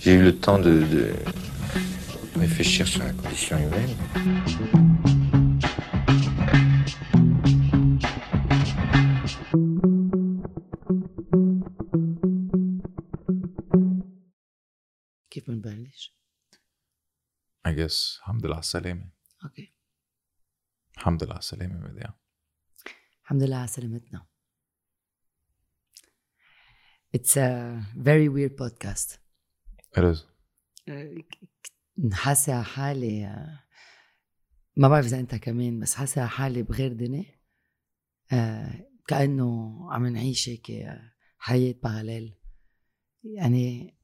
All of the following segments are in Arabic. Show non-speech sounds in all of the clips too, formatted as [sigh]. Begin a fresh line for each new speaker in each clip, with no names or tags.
J'ai eu le temps de, de réfléchir sur la condition humaine.
كيف بنبلش؟
I guess الحمد لله على السلامة
اوكي
الحمد لله على السلامة بديع
الحمد لله على سلامتنا It's a very weird podcast
Is
حاسة حالي ما بعرف إذا أنت كمان بس حاسة حالي بغير دنيا. آه، كأنه عم نعيش هيك آه، حياة باراليل يعني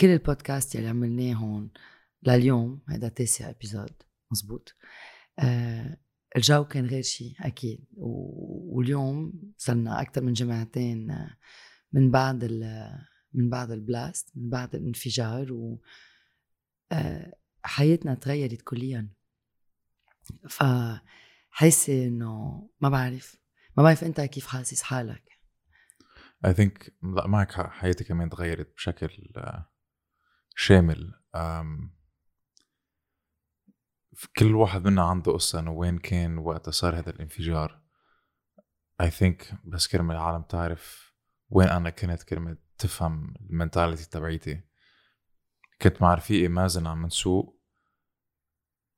كل البودكاست يلي عملناهم لليوم هذا تاسع ابيزود مزبوط. آه الجو كان غير شيء أكيد. واليوم صرنا أكثر من جمعتين آه، من بعد من بعد البلاست من بعد الانفجار و آه، حياتنا تغيرت كليا. فحاسه إنه ما بعرف ما بعرف أنت كيف حاسس حالك.
I think لا معك حياتي كمان تغيرت بشكل آه، شامل. كل واحد منا عنده قصة إنه وين كان وقت صار هذا الانفجار. I think بس كرمة العالم تعرف وين أنا كنت كرمة تفهم ال mentality تبعيتي. كنت مع رفيقي مازن عم نسوق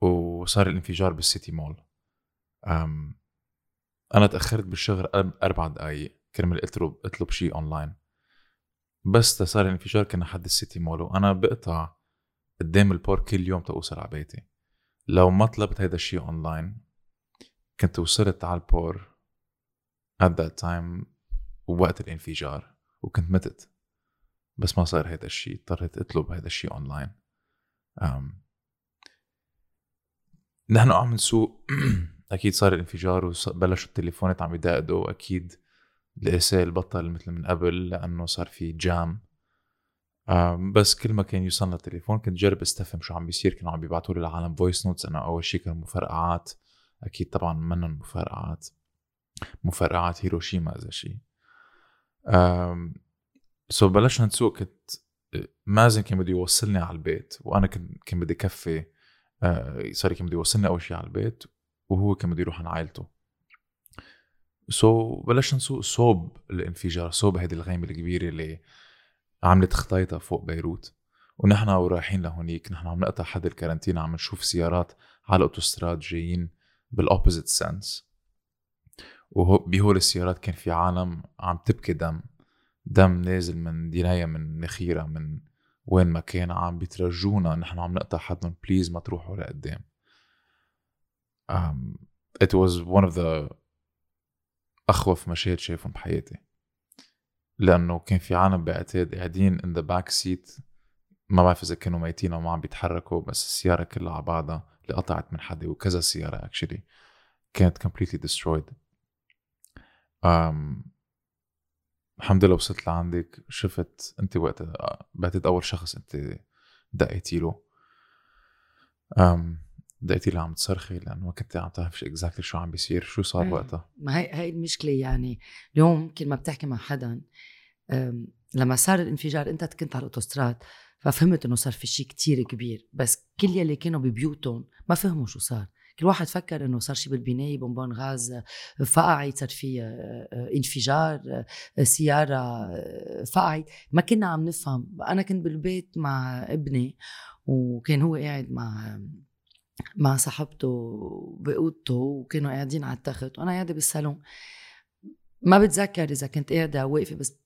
وصار الانفجار بالسيتي مول. أم أنا تأخرت بالشغل أربع دقايق. كرمال اطلب اطلب شيء اونلاين بس صار الانفجار كنا حد السيتي مول وأنا بقطع قدام ال port كل يوم توصل على بيتي. لو ما طلبت هيدا الشيء اونلاين كنت وصلت على ال port at that time وقت الانفجار. وكنت متت. بس ما صار هيدا الشيء اضطريت اطلب هيدا الشيء اونلاين. نحن عم نسوق. [clears throat] أكيد صار الانفجار وبلشوا التليفونات عم يدقدقوا أكيد الإرسال بطل مثل من قبل لأنه صار في jam بس كل ما كان يوصلنا التليفون كنت جرب استفهم شو عم بيصير. كانوا عم بيبعتوا لي العالم voice notes أنا أول شيء كانوا مفرقعات. أكيد طبعا منن مفرقعات مفرقعات هيروشيما إذا شيء so بلشنا نسوق كنت مازن كان بده يوصلني على البيت وأنا كنت كان بدي كفي آه، sorry كان بده يوصلني أول شيء على البيت وهو كان بده يروح عن عائلته. so بلشنا نسوق صوب الانفجار صوب هيدي الغيمة الكبيرة اللي عملت خطايطها فوق بيروت. ونحن ورايحين لهونيك نحن عم نقطع حد الكارنتينا عم نشوف سيارات على الأوتوستراد جايين بال opposite sens وبهول السيارات كان في عالم عم تبكي دم. دم نازل من دينايا من نخيرة من وين ما كان عم بيترجونا نحن عم نقطع حدهم please ما تروحوا لقدام. um, it was one of the أخوف مشاهد شايفهم بحياتي. لأنه كان في عالم بعتاد قاعدين in the back seat. ما بعرف إذا كانوا ميتين أو ما عم بيتحركوا بس السيارة كلها على بعضها اللي قطعت من حدا وكذا سيارة actually كانت completely destroyed. الحمد لله وصلت لعندك. شفت أنت وقت بعتقد أول شخص أنت دقيتي له. دقيتي له عم تصرخي لأنه ما كنت عم تعرف exactly شو عم بيصير شو صار
إيه.
وقتها.
ما هي هي المشكلة يعني اليوم كل ما بتحكي مع حدا لما صار الانفجار أنت كنت على الأوتوستراد ففهمت إنه صار في شيء كتير كبير بس كل يلي كانوا ببيوتهم ما فهموا شو صار. كل واحد فكر إنه صار شيء بالبناية bonbonne gaz فقعت صار في آه، آه، انفجار آه، سيارة فقعت ما كنا عم نفهم. أنا كنت بالبيت مع ابني وكان هو قاعد مع مع صاحبته بأوضته وكانوا قاعدين على التخت وأنا قاعدة بالصالون. ما بتذكر إذا كنت قاعدة واقفة بس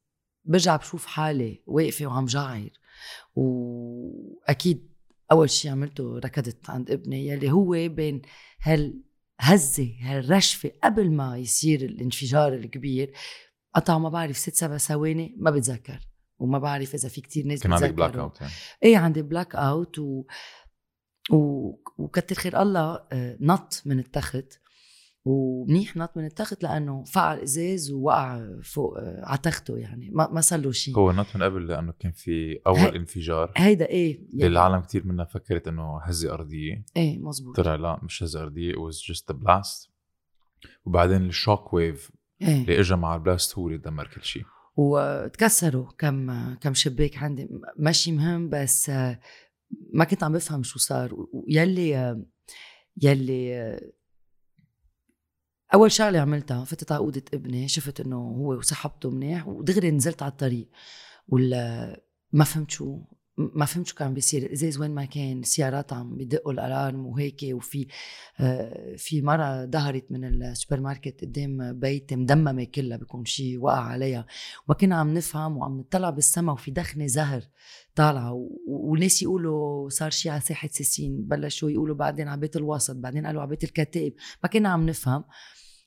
برجع بشوف حالي واقفة وعم جعر. وأكيد أول شيء عملته ركضت عند ابني يلي هو بين هالهزه هالرشفة قبل ما يصير الانفجار الكبير قطع ما بعرف ست سبع ثواني ما بتذكر وما بعرف إذا في كتير ناس
كان عندك blackout يعني
إيه عندي blackout و... و... وكتر خير الله آه، نط من التخت ومنيح نط من التخت لأنه فقع الإزاز ووقع فوق آه، على تخته يعني. ما, ما صار له شيء
هو نط من قبل لأنه كان في أول
هي-
انفجار.
هيدا إيه
اللي العالم كتير منها فكرت إنه هزة أرضية.
إيه مزبوط.
طلع لا مش هزة أرضية it was just a blast. وبعدين ال shock
wave إيه.
اللي اجى مع البلاست هو اللي دمر كل شيء
وتكسروا كم كم شباك عندي. ماشي مهم بس آه، ما كنت عم بفهم شو صار. ويلي يلي آه، أول شغلة عملتها فتت على اوضه ابني شفت إنه هو وسحبته منيح ودغري نزلت على الطريق. ولا ما فهمت شو ما فهمت شو كان بيصير. الازاز وين ما كان السيارات عم بدقوا الألارم وهيك وفي آه، في مرة ظهرت من السوبر ماركت قدام بيتي مدممة كلها بيكون شيء وقع عليها. وما كنا عم نفهم وعم نطلع بالسما وفي دخنة زهر طالعة. وناس يقولوا صار شيء على ساحة سيسين بلشوا يقولوا بعدين على بيت الوسط بعدين قالوا على بيت الكتائب. ما كنا عم نفهم.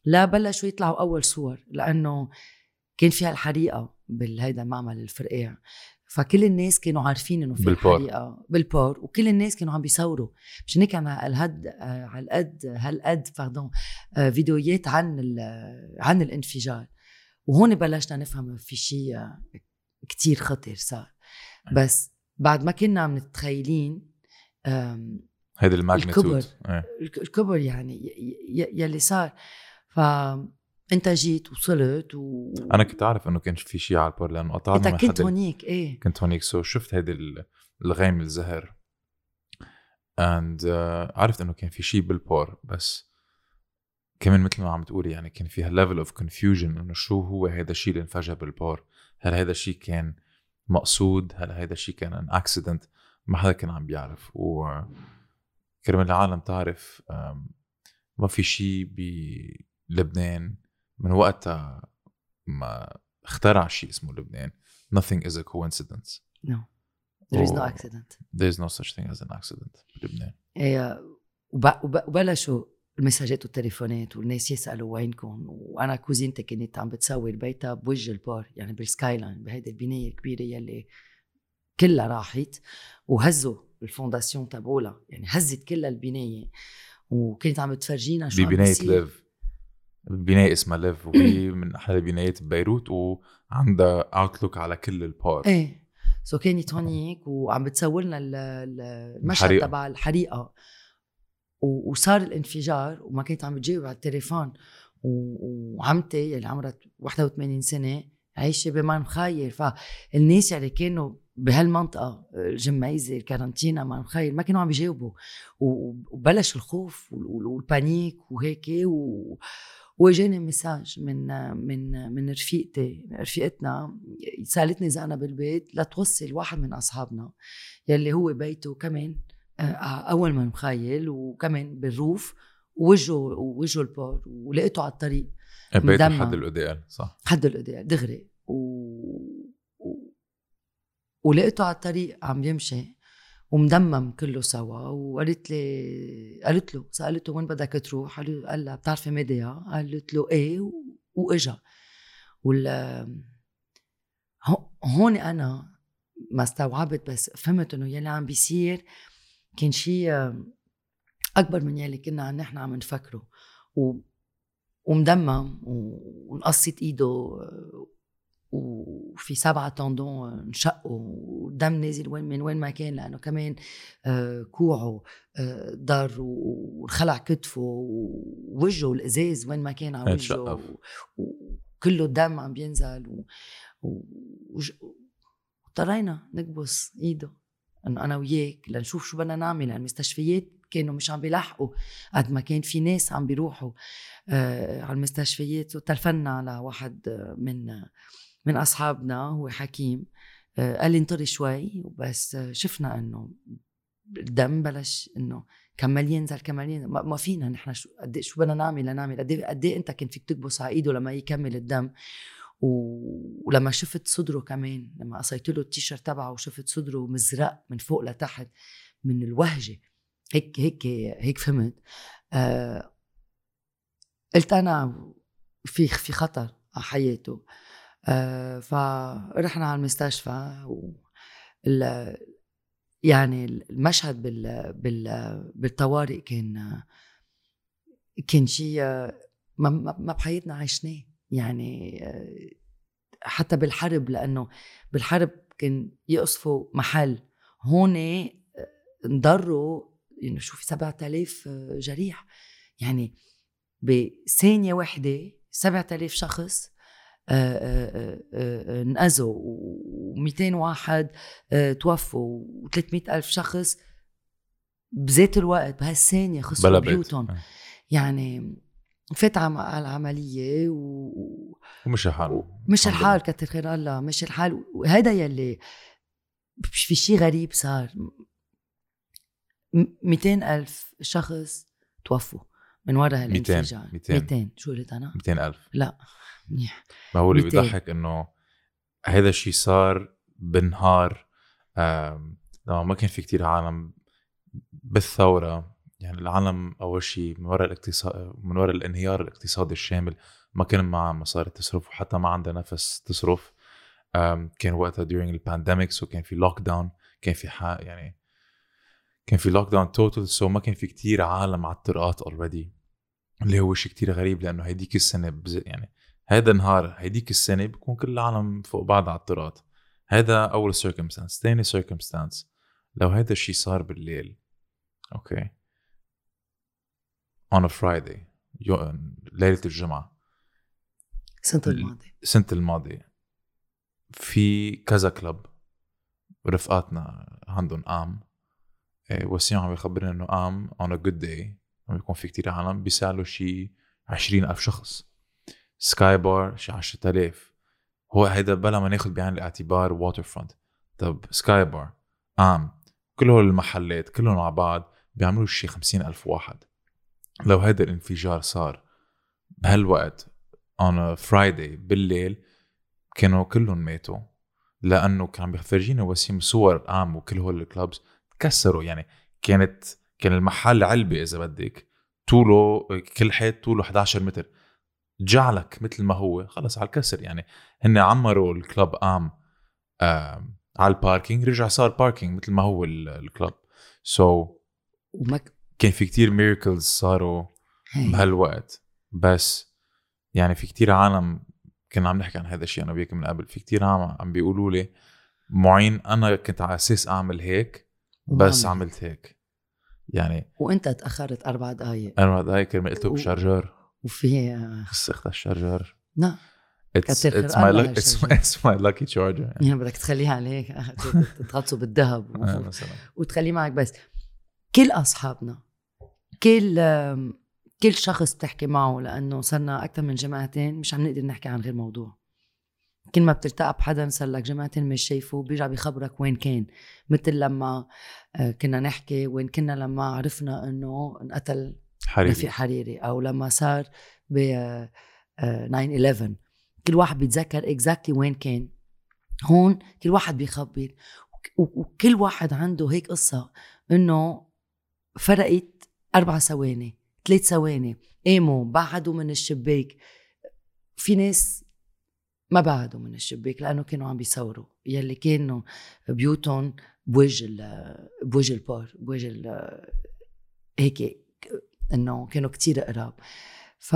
لا بلشوا يطلعوا أول صور لأنه كان فيها الحريقة بالهيدا المعمل الفرقاع فكل الناس كانوا عارفين إنه في
بال
port. حريقة بال port وكل الناس كانوا عم بيصوروا. مشان هيك كان على الهد على القد هالقد pardon آه، فيديوهات عن عن الانفجار. وهون بلشنا نفهم في شيء كتير خطر صار. بس بعد ما كنا متخيلين آم،
هيدي ال
magnitude.
الكبر.
الك- الكبر يعني ي- ي- يلي صار. فانت جيت وصلت و
أنا كنت عارف إنه كان في شيء على ال port لأنه قطعنا
انت كنت هونيك إيه.
كنت هونيك so شفت هيدي ال- الغيم الزهر. and uh, عرفت إنه كان في شيء بال port بس كمان مثل ما عم تقولي يعني كان فيها level of confusion إنه شو هو هذا الشيء اللي انفجر بال port هل هذا الشيء كان مقصود؟ هل هذا الشيء كان an accident ما حدا كان عم بيعرف. و كرمال العالم تعرف ما في شيء بلبنان من وقتها ما اخترع شيء اسمه لبنان. Nothing is a coincidence.
No. There is no accident.
there's no such thing as an accident بلبنان
وب- وبلشوا المساجات والتليفونات والناس يسألوا وينكم؟ وأنا كوزينتي كانت عم بتصور بيتها بوجه ال port يعني بال Skyline بهيدي البناية الكبيرة يلي كلها راحت وهزوا ال fondations تبعولها يعني هزت كلها البناية. وكانت عم بتفرجينا شو بيصير.
ليف. بناية اسمها ليف وهي من أحلى البنايات ببيروت وعندها outlook على كل ال
port إيه. so كانت هونيك وعم بتصور لنا ال- ال- المشهد. تبع الحريقة. وصار الانفجار وما كنت عم بتجاوب على التليفون. وعمتي يلي عمرها 81 سنة عايشة بمار مخايل فالناس اللي كانوا بهالمنطقة الجميزه الكارنتينا مار مخايل ما كانوا عم بيجاوبوا. وبلش الخوف وال- وال- والبانيك وهيك و واجاني مساج من من من رفيقتي رفيقتنا سألتني إذا أنا بالبيت لتوصل واحد من أصحابنا يلي هو بيته كمان آه، أول ما مخيل وكمان بالروف ووجهه ووجهه البار ولقيته على الطريق
بيت
مدمر.
حد الاوديال صح
حد القدام دغري و... و... ولقيته على الطريق عم يمشي ومدمم كله سوا وقالت لي قالت له سألته وين بدك تروح؟ قال له- قال لها بتعرفي ميديا؟ قالت له إيه. وإجا وال هو- هون أنا ما استوعبت بس فهمت إنه يلي عم بيصير كان شيء أكبر من يلي كنا نحن عم نفكره و... ومدمم ونقصت إيده وفي سبعة تندون انشقوا والدم نازل وين من وين ما كان لأنه كمان آه، كوعه آه، ضر وخلع كتفه ووجهه الإزاز وين ما كان على وجهه وكله الدم عم بينزل واضطرينا نكبس إيده إنه أنا وياك لنشوف شو بدنا نعمل لأن المستشفيات كانوا مش عم بيلحقوا قد ما كان في ناس عم بيروحوا آه على المستشفيات. وتلفنا على واحد آه، من آه، من أصحابنا هو حكيم. آه قال لي انطري شوي وبس آه شفنا إنه الدم بلش إنه كمل ينزل كمل ينزل ما فينا نحن شو قد إيه- شو بدنا نعمل لنعمل؟ قد إيه- قد إيه أنت كنت فيك تكبس على إيده لما يكمل الدم. ولما شفت صدره كمان لما قصيت له التيشيرت تبعه وشفت صدره مزرق من فوق لتحت من الوهجة. هيك هيك هيك فهمت. آه قلت أنا في في خطر على حياته. فرحنا على المستشفى و يعني المشهد بال بال بالطوارئ كان كان شيء ما ما بحياتنا عشناه. يعني آه، حتى بالحرب لأنه بالحرب كان يقصفوا محل. هون آه، انضروا يعني شو في 7000 جريح. يعني بثانية واحدة 7000 شخص آه، آه، آه، انأذوا و200 واحد آه، توفوا و300 ألف شخص بذات الوقت بهالثانية خسروا بيوتهم
آه.
يعني فات على العملية و...
ومش الحال
مش الحال كتر خير الله مش الحال وهذا يلي في شيء غريب صار م- 200 ألف شخص توفوا من وراء
200
هالانفجار
200.
200 شو قلت أنا؟
200 ألف
لا منيح
ما هو اللي
200.
بيضحك إنه هذا الشيء صار بنهار لما ما كان في كتير عالم بالثورة يعني العالم أول شيء من وراء الاقتصاد من وراء الانهيار الاقتصادي الشامل ما كان معها مصاري تصرف وحتى ما عندها نفس تصرف كان وقتها during ال pandemic وكان في lockdown كان في حق يعني كان في lockdown total so ما كان في كتير عالم على الطرقات already اللي هو شيء كتير غريب لأنه هيديك السنة. يعني هذا النهار هيديك السنة بيكون كل العالم فوق بعض على الطرقات هذا أول circumstance ثاني circumstance لو هذا الشيء صار بالليل okay. on a Friday. ليلة الجمعة.
السنة
ال-
الماضية.
السنة الماضية. في كذا club رفقاتنا عندهم AHM إيه، وسيم عم يخبرنا إنه AHM on a good day عم يكون في كتير عالم بيسألوا شي 20000 شخص. Skybar شي 10000 هو هيدا بلا ما ناخذ بعين الاعتبار Waterfront طب Skybar AHM كل هول المحلات كلهم على بعض بيعملوا شي 50000 واحد. لو هيدا الانفجار صار بهالوقت on a Friday بالليل كانوا كلهم ماتوا. لأنه كان عم بيفرجينا وسيم صور قام وكل هول الكلابز تكسروا. يعني كانت كان المحل علبة إذا بدك طوله كل حيط طوله 11 متر. جعلك مثل ما هو. خلص على الكسر يعني. هن عمروا الكلاب قام آه على ال parking رجع صار parking مثل ما هو ال- الكلاب so
so,
كان في كتير miracles صاروا
هي.
بهالوقت. بس يعني في كتير عالم كنا عم نحكي عن هذا الشيء أنا وياك من قبل. في كتير عالم عم بيقولوا لي معين أنا كنت على أساس أعمل هيك بس
عملت.
عملت هيك. يعني
وإنت تأخرت أربع دقائق
أنا هاي كلمه قلت
و-
ب charger.
وفي آه،
بس اختها ال
charger.
لا.
كتر
it's,
هالشارجر. [laughs]
it's my lucky charger. يعني.
بدك تخليها عليك. [laughs] تغطسه بالذهب
آه، مثلا.
وتخليه معك بس. كل أصحابنا كل كل شخص بتحكي معه لأنه صرنا أكثر من جماعتين مش عم نقدر نحكي عن غير موضوع. كل ما بتلتقى بحدا صار لك جماعتين مش شايفه بيرجع بيخبرك وين كان. مثل لما آه، كنا نحكي وين كنا لما عرفنا إنه انقتل
حريري.
رفيق حريري. أو لما صار ب آه، آه، 9/11 كل واحد بيتذكر اكزاكتلي وين كان. هون كل واحد بيخبر. وك- وكل واحد عنده هيك قصة إنه فرقت أربع ثواني ثلاث ثواني. قاموا بعدوا من الشباك. في ناس ما بعدوا من الشباك لأنه كانوا عم بيصوروا. يلي كانوا بيوتهم بوجه بوجه البار بوجه هيك إنه كانوا كتير قراب. ف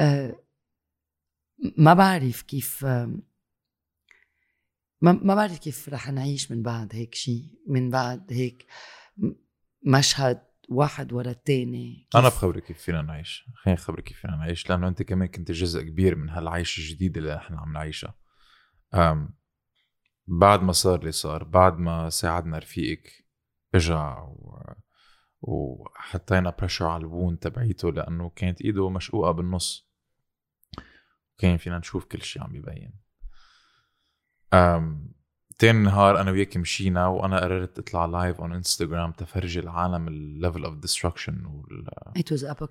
آه، ما بعرف كيف ما ما بعرف كيف رح نعيش من بعد هيك شيء من بعد هيك مشهد واحد ورا الثاني
أنا بخبرك كيف فينا نعيش. خليني أخبرك كيف فينا نعيش لأنه أنت كمان كنت جزء كبير من هالعيشة الجديدة اللي إحنا عم نعيشها. بعد ما صار اللي صار بعد ما ساعدنا رفيقك إجا و... وحطينا pressure على ال bone تبعيته لأنه كانت إيده مشقوقة بالنص. كان فينا نشوف كل شيء عم يبين. أم تاني نهار أنا وياك مشينا وأنا قررت أطلع live on Instagram تفرجي العالم ال level of destruction وال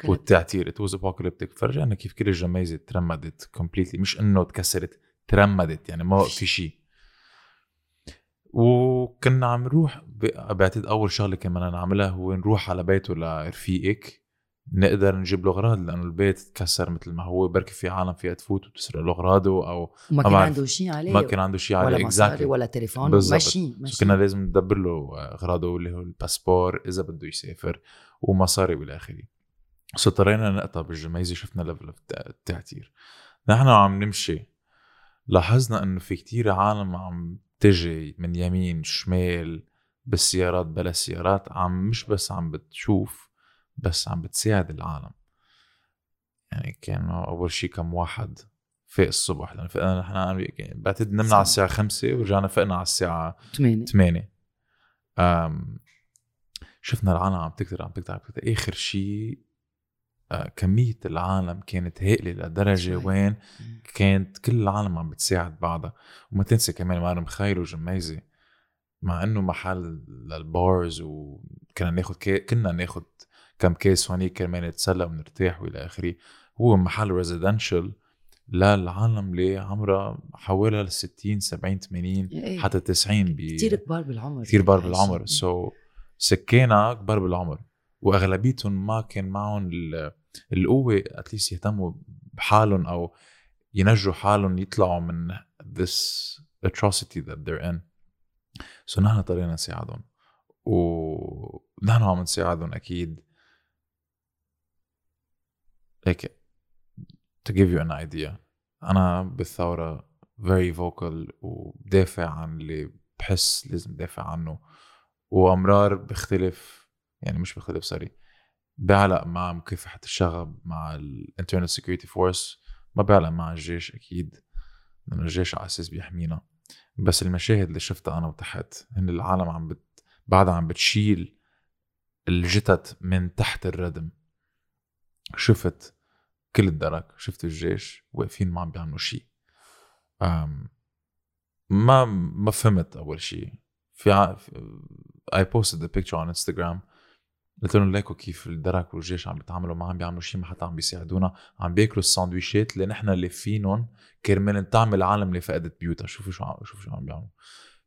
والتعتير.
it was apocalyptic
فرجعنا كيف كل الجميزة ترمدت completely مش إنه تكسرت ترمدت. يعني ما في شيء وكنا عم نروح بعتقد أول شغلة كنا نعملها هو نروح على بيته لرفيقك نقدر نجيب له أغراض لأنه البيت تكسر مثل ما هو بركي في عالم فيها تفوت وتسرق له أغراضه
أو
ما
كان. عنده شيء عليه
ما كان عنده شيء
ولا
عليه
مصاري
exactly.
ولا تليفون. ماشي ماشي
كنا لازم ندبر له أغراضه اللي هو الباسبور إذا بده يسافر ومصاري وإلى آخره so اضطرينا نقطع بالجميزة شفنا level التعتير نحن عم نمشي لاحظنا إنه في كتير عالم عم تجي من يمين شمال بالسيارات بلا سيارات عم مش بس عم بتشوف بس عم بتساعد العالم. يعني كانوا أول شيء كم واحد فاق الصبح لأنه فقنا نحن بعتقد نمنا على الساعة 5 ورجعنا فقنا على الساعة
8
8 أم شفنا العالم عم تكتر عم تكتر عم تكتر. آخر شيء كمية العالم كانت هائلة لدرجة. وين كانت كل العالم عم بتساعد بعضها وما تنسى كمان مار مخايل وجميزة مع إنه محل لل bars وكنا ناخد كي... كنا ناخد كم كاس هونيك كرمال نتسلى ونرتاح وإلى آخره هو محل residential للعالم اللي عمرها حوالي 60 70 80
إيه.
حتى 90 ب
كثير كبار بالعمر
كثير كبار
يعني
بالعمر. so so, سكانها كبار بالعمر وأغلبيتهم ما كان معهم ال- القوة اتليست يهتموا بحالهم أو ينجوا حالهم يطلعوا من this atrocity that they're in. سو so نحن اضطرينا نساعدهم. ونحن عم نساعدهم أكيد. هيك to give you an idea. أنا بالثورة very vocal وبدافع عن اللي بحس لازم دافع عنه. وأمرار بختلف يعني مش بختلف sorry بعلق مع مكافحة الشغب مع ال internal security force ما بعلق مع الجيش أكيد لأنه الجيش على أساس بيحمينا. بس المشاهد اللي شفتها أنا وتحت هن العالم عم بت... بعدها عم بتشيل الجثث من تحت الردم. شفت كل الدرك شفت الجيش واقفين ما عم بيعملوا شيء ما ما فهمت أول شيء في. I posted a picture على انستغرام قلت لهم ليكوا كيف الدرك والجيش عم بيتعاملوا ما عم بيعملوا شيء ما حتى عم بيساعدونا عم بياكلوا الساندويشات اللي نحن لافينهم كرمال نطعم العالم اللي فقدت بيوتها. شوفوا شو عم شوفوا شو عم بيعملوا.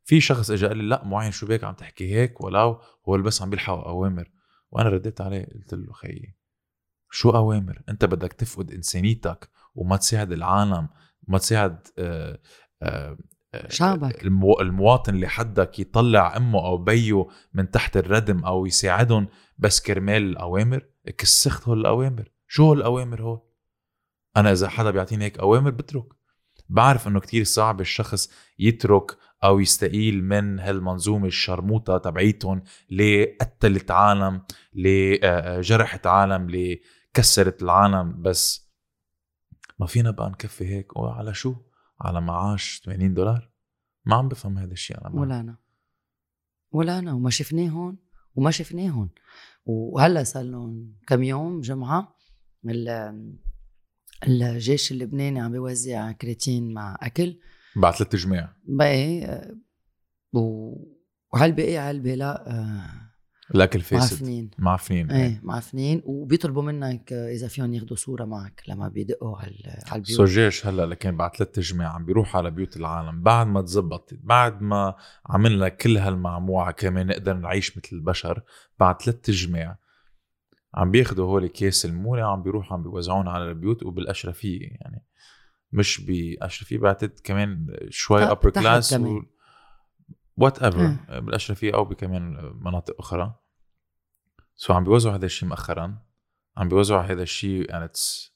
في شخص اجى قال لي لا معين شو بك عم تحكي هيك ولو هو بس عم بيلحق أوامر. وأنا رديت عليه قلت له خيي شو أوامر؟ أنت بدك تفقد إنسانيتك وما تساعد العالم ما تساعد آه، آه، آه،
شعبك.
المو... المواطن اللي حدك يطلع أمه أو بيه من تحت الردم أو يساعدهم بس كرمال الأوامر؟ كسخت هول الأوامر. شو هول الاوامر هول؟ أنا إذا حدا بيعطيني هيك أوامر بترك. بعرف إنه كتير صعب الشخص يترك أو يستقيل من هالمنظومة الشرموطة تبعيتهم اللي قتلت عالم اللي آه، آه، جرحت عالم اللي كسرت العالم. بس ما فينا بقى نكفي هيك. وعلى شو؟ على معاش 80 دولار. ما عم بفهم هذا الشيء أنا.
ولا أنا. ولا أنا وما شفناهم وما شفناهم وهلأ صار لهم كم يوم جمعة ال- الجيش اللبناني عم بيوزع كرياتين مع أكل.
بعد ثلاث جماع
بقى آه، و- وهالباقي علبه لا آه،
الاكل فاسد
معفنين
معفنين
إيه معفنين وبيطلبوا منك إذا فيهم ياخذوا صورة معك لما بيدقوا على على
so
البيوت
جيش هلا لكن بعد ثلاث جماع عم بيروح على بيوت العالم. بعد ما تزبطت بعد ما عملنا كل هالمعمعة كمان نقدر نعيش مثل البشر بعد ثلاث جماع عم بياخذوا هول كيس المونه عم بيروحوا عم بيوزعون على البيوت وبالأشرفية يعني. مش بأشرفية بعتقد كمان شوي
upper
class. whatever
إيه.
بالاشرفيه أو بكمان مناطق أخرى. so عم بيوزعوا هذا الشيء مؤخرا. عم بيوزعوا هذا الشيء and it's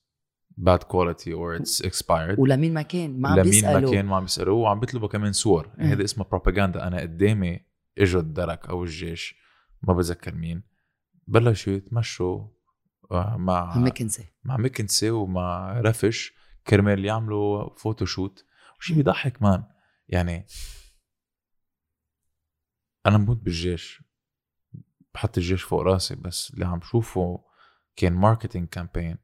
bad quality or it's expired.
ولمين ما كان ما عم
لمين ما
بيسألوا.
كان ما عم بيسالوه وعم بيطلبوا كمان صور.
إيه.
هذا اسمها بروباغندا أنا قدامي إجوا الدرك أو الجيش ما بتذكر مين. بلشوا يتمشوا آه، مع
عم مكنسه
مع مكنسي ومع رفش. كرمال يعملوا photoshoot وشي بيضحك man. يعني أنا بموت بالجيش. بحط الجيش فوق رأسي بس. اللي عم شوفه كان marketing campaign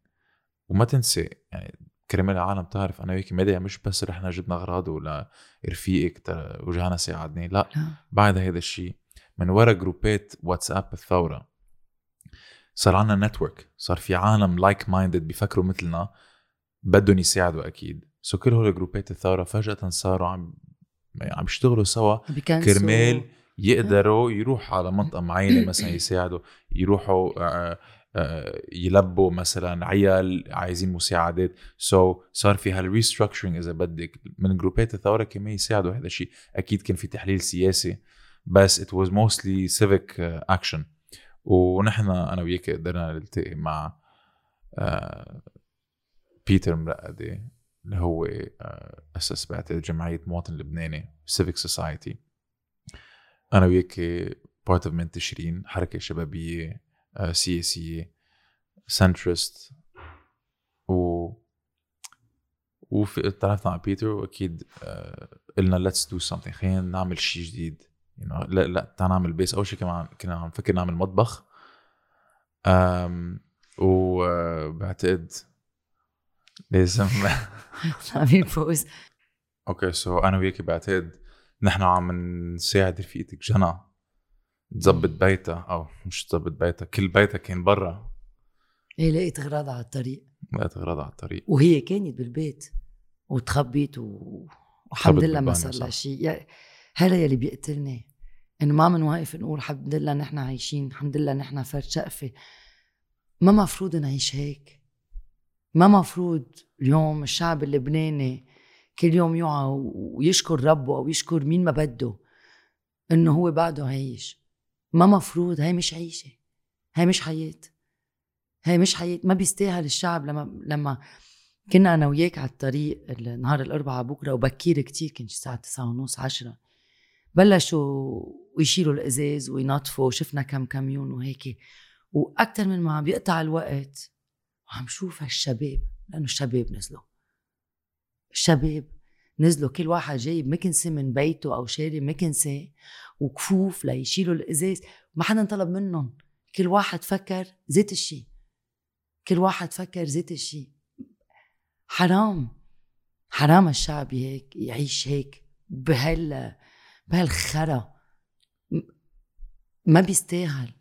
وما تنسى يعني كرمال العالم تعرف أنا وياكي ميديا مش بس رحنا جبنا أغراض ولا رفيقك ترى وجانا ساعدني لا.
لا.
بعد هذا الشيء من ورا جروبات واتساب الثوره صار عنا network صار في عالم like-minded بيفكروا مثلنا بدهم يساعدوا أكيد. so كل هول جروبات الثورة فجأة صاروا عم عم يشتغلوا سوا. كرمال يقدروا يروحوا على منطقة معينة [clears throat] مثلا يساعدوا يروحوا آه، آه، يلبوا مثلا عيال عايزين مساعدات. so so, صار في هال restructuring إذا بدك من جروبات الثورة كمان يساعدوا هذا الشيء. أكيد كان في تحليل سياسي بس was mostly civic uh, action. ونحن أنا وياك قدرنا نلتقي مع آه، بيتر مرقدي اللي هو آه، اسس بعتقد جمعية مواطن لبناني civic society. أنا وياك part of منتشرين حركة شبابية آه، سياسية centrist و وفي تعرفنا على بيتر وأكيد آه، قلنا let's do something خلينا نعمل شيء جديد you know, لا لا تعال نعمل base أول شيء كمان كنا عم نفكر نعمل مطبخ أم وبعتقد لازم.
عم فوز
okay so أنا وياكي بعتقد نحن عم نساعد رفيقتك جنى. تظبط بيتها أو مش تظبط بيتها كل بيتها كان برا.
إيه لقيت اغراضها على الطريق.
لقيت اغراضها على الطريق.
وهي كانت بالبيت وتخبيت و... وحمد لله ما صار لها. شيء. هذا يلي بيقتلني. إنه ما منواقف نقول الحمد لله نحن عايشين الحمد لله نحن فرد شقفة. ما مفروض نعيش هيك. ما مفروض اليوم الشعب اللبناني كل يوم يوعى ويشكر ربه أو يشكر مين ما بده إنه هو بعده عايش. ما مفروض هاي مش عيشة. هاي مش حياة. هاي مش حياة. ما بيستاهل الشعب لما لما كنا أنا وياك على الطريق نهار الأربعاء بكرة وبكير كتير كان الساعة 9 ونص 10 بلشوا يشيلوا الإزاز وينظفوا شفنا كم كاميون وهيك. وأكثر من ما عم بيقطع الوقت وعم شوف هالشباب لأنه الشباب نزلوا. الشباب نزلوا كل واحد جايب مكنسه من بيته أو شاري مكنسه وكفوف ليشيلوا الإزاز. ما حدا طلب منهم. كل واحد فكر زيت الشي. كل واحد فكر زيت الشي. حرام. حرام الشعب هيك يعيش هيك بهال بهالخرا. ما بيستاهل.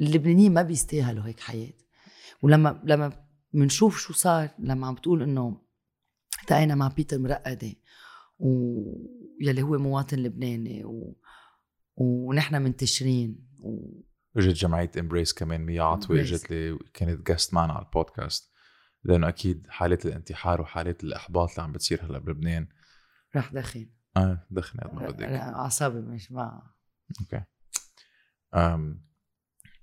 اللبنانيين ما بيستاهلوا هيك حياة. ولما لما بنشوف شو صار لما عم بتقول إنه التقينا مع بيتر مرقدة ويلي هو مواطن لبناني و... ونحن منتشرين و...
إجت جمعية Embrace كمان ميا عطوي. إجت لي كانت guest معنا على البودكاست لأنه أكيد حالات الانتحار وحالات الإحباط اللي عم بتصير هلأ بلبنان.
رح دخن.
آه دخني قد ما بدك.
أعصابي مش مع.
okay. أم،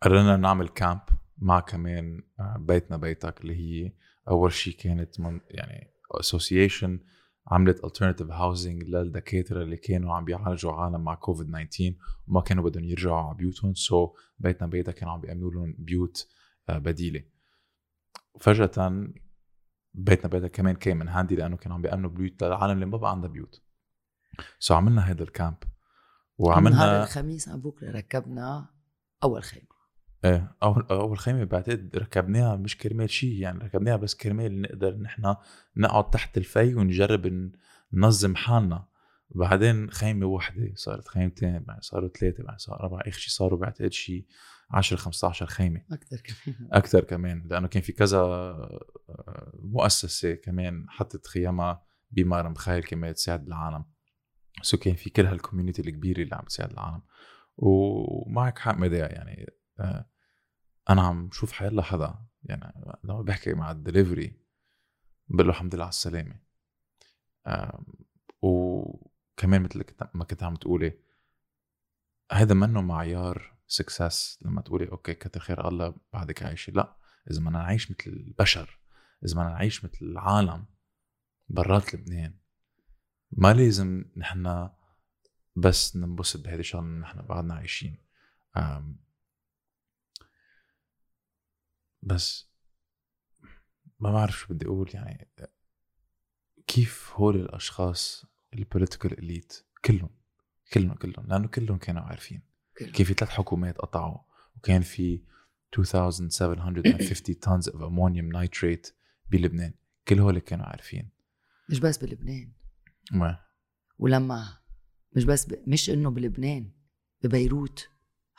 قررنا نعمل camp مع كمان آه، بيتنا بيتك اللي هي أول شيء كانت من يعني association عملت alternative housing للدكاترة اللي كانوا عم بيعالجوا عالم مع كوفيد 19 وما كانوا بدهم يرجعوا على بيوتهم. so بيتنا بيتك كانوا عم بيعملوا لهم بيوت آه، بديلة. فجأة بيتنا بيتك كمان كان من handy لأنه كانوا عم بيأمنوا بيوت للعالم اللي ما بقى عندها بيوت. so عملنا هذا ال camp
نهار
وعملنا
الخميس على بكرة ركبنا أول خيمة.
إيه اول أول خيمة بعتقد ركبناها مش كرمال شيء يعني ركبناها بس كرمال نقدر نحن نقعد تحت الفي ونجرب ننظم حالنا. بعدين خيمة واحدة صارت خيمتين بعدين صاروا ثلاثة بعدين صاروا اربعه آخر شيء صاروا بعتقد شيء 10 15 خيمة.
أكثر كمان. [laughs]
أكثر كمان لأنه كان في كذا آه، مؤسسة كمان حطت خيامها بمار مخايل كمان تساعد العالم. so كان في كل هال community الكبيرة اللي عم تساعد العالم. ومعك حق مدى يعني أنا عم شوف حيلا حدا يعني لما بحكي مع الدليفري بقول له الحمد لله على السلامة. آم، وكمان مثل ما كنت عم تقولي هذا منه معيار success لما تقولي okay كتر خير الله بعدك عايشة. لا إذا بدنا نعيش مثل البشر إذا بدنا نعيش مثل العالم برات لبنان ما لازم نحن بس ننبسط بهيدي الشغلة إنه نحن بعدنا عايشين. بس ما بعرف شو بدي أقول يعني كيف هول الأشخاص ال political elite كلهم كلهم كلهم لأنه كلهم كانوا عارفين
كلهم.
كان في ثلاث حكومات قطعوا وكان في 2750 [coughs] tons of ammonium nitrate بلبنان كل هول كانوا عارفين.
مش بس بلبنان.
ما.
ولما مش بس ب... مش إنه بلبنان ببيروت.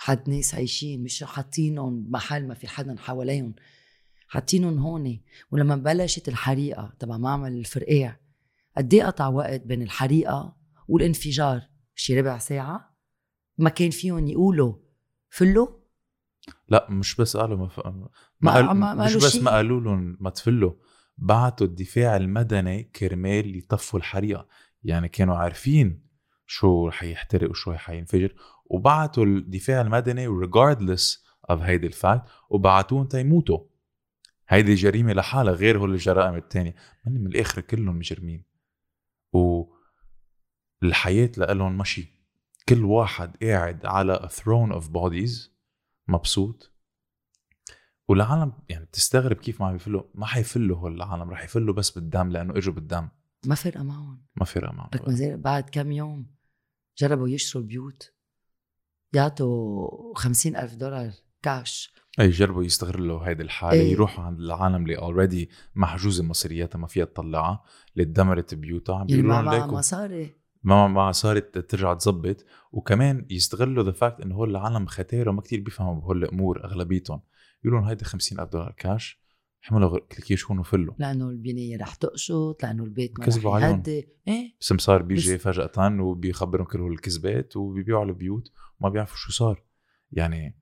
حد ناس عايشين مش حاطينهم محل ما في حدا حواليهم. حاطينهم هون. ولما بلشت الحريقة تبع معمل الفرقاع قد إيه قطع وقت بين الحريقة والانفجار؟ شي ربع ساعة؟ ما كان فيهم يقولوا. فلوا؟
لا مش بس قالوا ما, ف... ما,
ما-
قال...
ما-
مش بس
شي.
ما قالوا لهم ما تفلوا. بعتوا الدفاع المدني كرمال يطفوا الحريقة. يعني كانوا عارفين شو رح يحترق وشو رح ينفجر. وبعتوا الدفاع المدني regardless of هيدي الفاكت وبعتوهم تيموتوا هيدي جريمة لحالها غير هول الجرائم التانية. من الآخر كلهم مجرمين. والحياة لهم مشي. كل واحد قاعد على a throne of bodies مبسوط. والعالم يعني بتستغرب كيف ما عم يفلوا. ما حيفلوا هول العالم رح يفلوا بس بالدم لأنه إجوا بالدم.
ما فرقة معهم.
ما في معهم.
بعد كم يوم. جربوا يشتروا البيوت. يعطوا خمسين ألف دولار كاش
أي يجربوا يستغلوا هيدي الحالة
إيه.
يروحوا عند العالم اللي already محجوزة مصرياتها ما فيها تطلعها اللي دمرت بيوتها عم
يعني
بيقولوا
ما
لهم
معها مصاري
ما ما صارت ترجع تزبط. وكمان يستغلوا the fact إنه هول العالم ختيره ما كتير بيفهموا بهول الأمور أغلبيتهم. يقولوا لهم هيدي 50000 دولار كاش حملوا كلاكيشكن وفلوا
لأنه البنية رح تقشط لأنه البيت ما
كذبوا
رح
عليهم.
إيه؟
سمسار بيجي
بس-
فجأة وبيخبرهم كل الكذبات وبيبيعوا البيوت وما بيعرفوا شو صار. يعني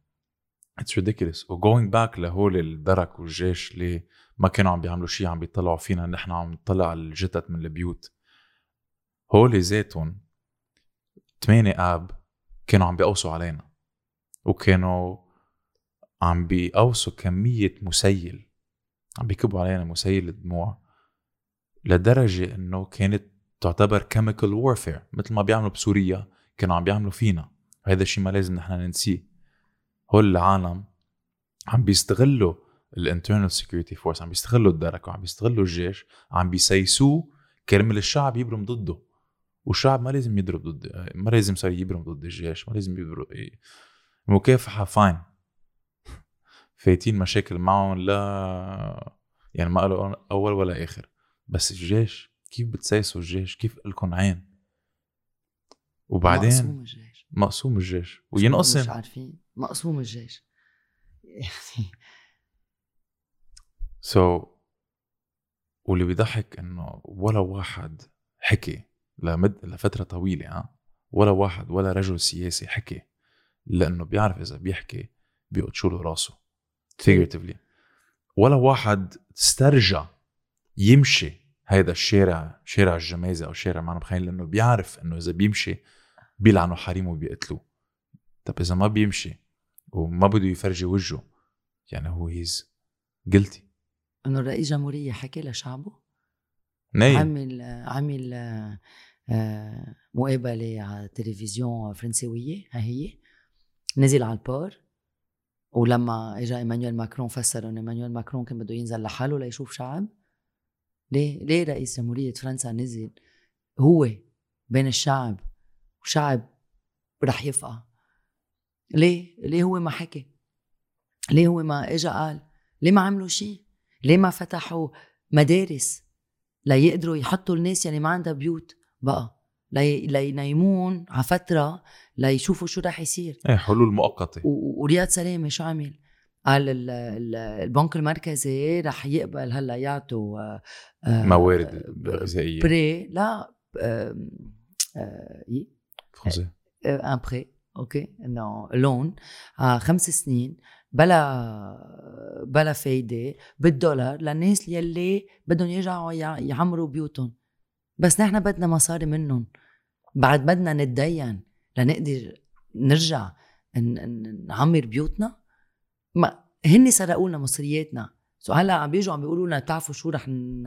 it's ridiculous و going back لهول الدرك والجيش اللي ما كانوا عم بيعملوا شيء عم بيطلعوا فينا نحن عم نطلع الجثث من البيوت. هول ذاتهم 8 آب كانوا عم بيقوصوا علينا. وكانوا عم بيقوصوا كمية مسيل. عم بيكبوا علينا مسيل الدموع لدرجة إنه كانت تعتبر chemical warfare مثل ما بيعملوا بسوريا كانوا عم بيعملوا فينا. هذا الشيء ما لازم نحن ننسيه. هول العالم عم بيستغلوا ال internal security force عم بيستغلوا الدرك وعم بيستغلوا الجيش عم بيسيسوه كرمال الشعب يبرم ضده. والشعب ما لازم يضرب ضد ما لازم صار يبرم ضد الجيش ما لازم يضرب المكافحة فاين فايتين مشاكل معهم لا يعني ما قالوا أول ولا آخر. بس الجيش كيف بتسيسوا الجيش؟ كيف لكم عين؟ وبعدين
مقسوم الجيش.
مقسوم الجيش.
مش
وينقسم
عارفين. مقسوم الجيش. يعني [laughs]
so, واللي بيضحك إنه ولا واحد حكي لمد لفترة طويلة ها؟ ولا واحد ولا رجل سياسي حكي لأنه بيعرف إذا بيحكي بيقطشوا له راسه. Figuratively. ولا واحد استرجع يمشي هيدا الشارع شارع الجمازه أو شارع معنا بخيل لأنه بيعرف إنه إذا بيمشي بيلعنوا حريمه وبيقتلوه. طب إذا ما بيمشي وما بده يفرجي وجهه يعني هو هيز جلتي
إنه الرئيس جمهورية حكى لشعبه؟
نايم
عمل عمل آه، مقابلة على التلفزيون فرنسوية ها هي؟ نزل على البار. ولما اجى ايمانويل ماكرون فسر إنه ايمانويل ماكرون كان بده ينزل لحاله ليشوف شعب. ليه؟ ليه رئيس جمهورية فرنسا نزل هو بين الشعب وشعب رح يفقع ليه؟ ليه هو ما حكي؟ ليه هو ما اجى قال؟ ليه ما عملوا شيء ليه ما فتحوا مدارس ليقدروا يحطوا الناس يلي ما عندها بيوت؟ بقى. لي... لينيمون على فترة ليشوفوا شو رح يصير.
إيه حلول مؤقتة.
و- ورياض سلامة شو عمل؟ قال ال- ال- البنك المركزي رح يقبل هلأ يعطوا آه، آه،
موارد غذائية.
prêt لا آه،
فرنسي.
un prêt okay إنه loan آه خمس سنين بلا بلا فايدة بالدولار للناس يلي بدهم يرجعوا يع- يعمروا بيوتهم. بس نحن بدنا مصاري منهم. بعد بدنا نتدين لنقدر نرجع نعمر بيوتنا. ما هن سرقوا لنا مصرياتنا. سو هلأ عم بيجوا عم بيقولوا لنا بتعرفوا شو رح ن-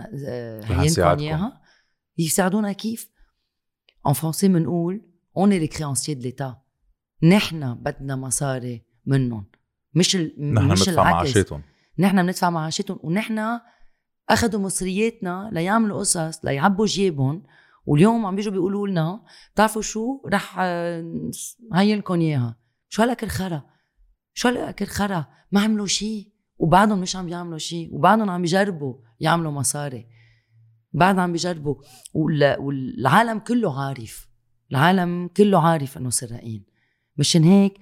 رح
هينكم
نساعدكم.
إياها؟ يساعدونا كيف؟ en français بنقول on est créanciers de l'état نحن بدنا مصاري منهم. مش ال...
نحن
مش
بندفع
العكس.
معاشاتهم.
نحن بندفع معاشاتهم ونحن أخذوا مصرياتنا ليعملوا قصص ليعبوا جيبهم. واليوم عم بيجوا بيقولوا لنا بتعرفوا شو؟ رح آه، دينكم إياها. شو هالك الخرا شو هالك الخرا ما عملوا شيء وبعدهم مش عم يعملوا شيء وبعدهم عم يجربوا يعملوا مصاري. بعد عم بيجربوا وال- والعالم كله عارف. العالم كله عارف إنه سراقين مشان هيك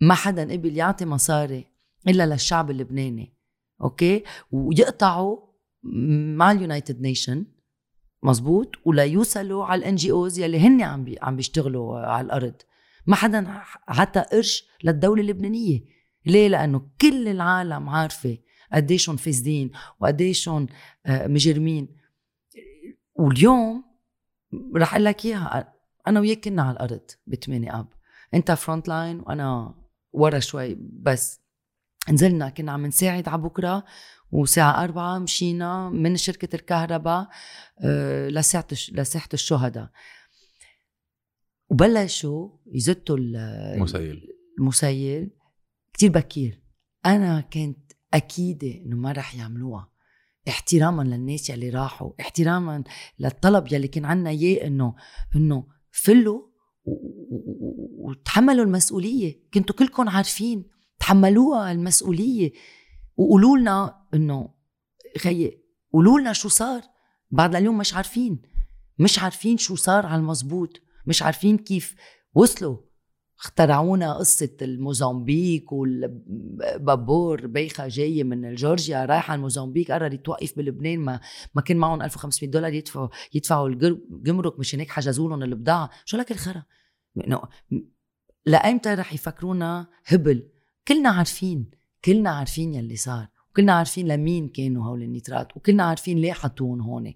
ما حدا قبل يعطي مصاري إلا للشعب اللبناني. أوكي؟ ويقطعوا مع ال United Nations مزبوط وليوصلوا على ال NGOs يلي هن عم بي عم بيشتغلوا على الأرض. ما حدا عطى قرش للدولة اللبنانية. ليه؟ لأنه كل العالم عارفة قديشهم فاسدين وقديشهم آه، مجرمين. واليوم رح أقول لك إياها أنا وياك كنا على الأرض بثمانية أب. أنت front line وأنا ورا شوي بس نزلنا كنا عم نساعد على بكرا. وساعة أربعة مشينا من شركة الكهرباء آه، لساحة لساحة الشهداء. وبلشوا يزتوا ال-
مسيل.
المسيل كتير بكير. أنا كنت اكيده إنه ما رح يعملوها. احتراما للناس يلي راحوا. احتراما للطلب يلي كان عنا إياه إنه إنه فلوا وتحملوا المسؤولية. كنتوا كلكم عارفين. تحملوها المسؤولية. وقولوا لنا إنه خيي قولوا لنا شو صار. بعد لليوم مش عارفين. مش عارفين شو صار على المزبوط مش عارفين كيف وصلوا. اخترعونا قصة الموزمبيق والبابور بيخة جاية من جورجيا رايحة على الموزمبيق قررت توقف بلبنان. ما ما كان معهم 1500 دولار يدفعوا يدفعوا الجمرك مشان هيك حجزوا لهم البضاعة. شو لك الخرا؟ لأيمتى رح يفكرونا هبل؟ كلنا عارفين. كلنا عارفين يلي صار وكلنا عارفين لمين كانوا هول النيترات وكلنا عارفين ليه حطوهم هون.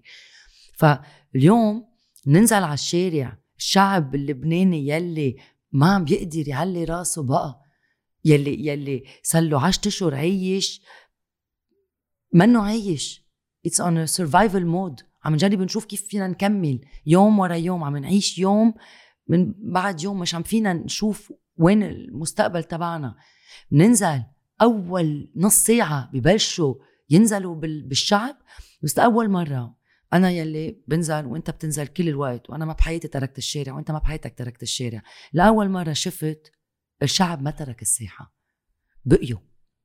فاليوم ننزل على الشارع الشعب اللبناني يلي ما عم بيقدر يعلي راسه بقى يلي يلي صار له 10 أشهر عايش منو عايش. it's on survival mode عم نجرب نشوف كيف فينا نكمل يوم ورا يوم. عم نعيش يوم من بعد يوم مش عم فينا نشوف وين المستقبل تبعنا. ننزل أول نص ساعة ببلشوا ينزلوا بالشعب. بس أول مرة أنا يلي بنزل وأنت بتنزل كل الوقت وأنا ما بحياتي تركت الشارع وأنت ما بحياتك تركت الشارع. لأول مرة شفت الشعب ما ترك الساحة. بقيوا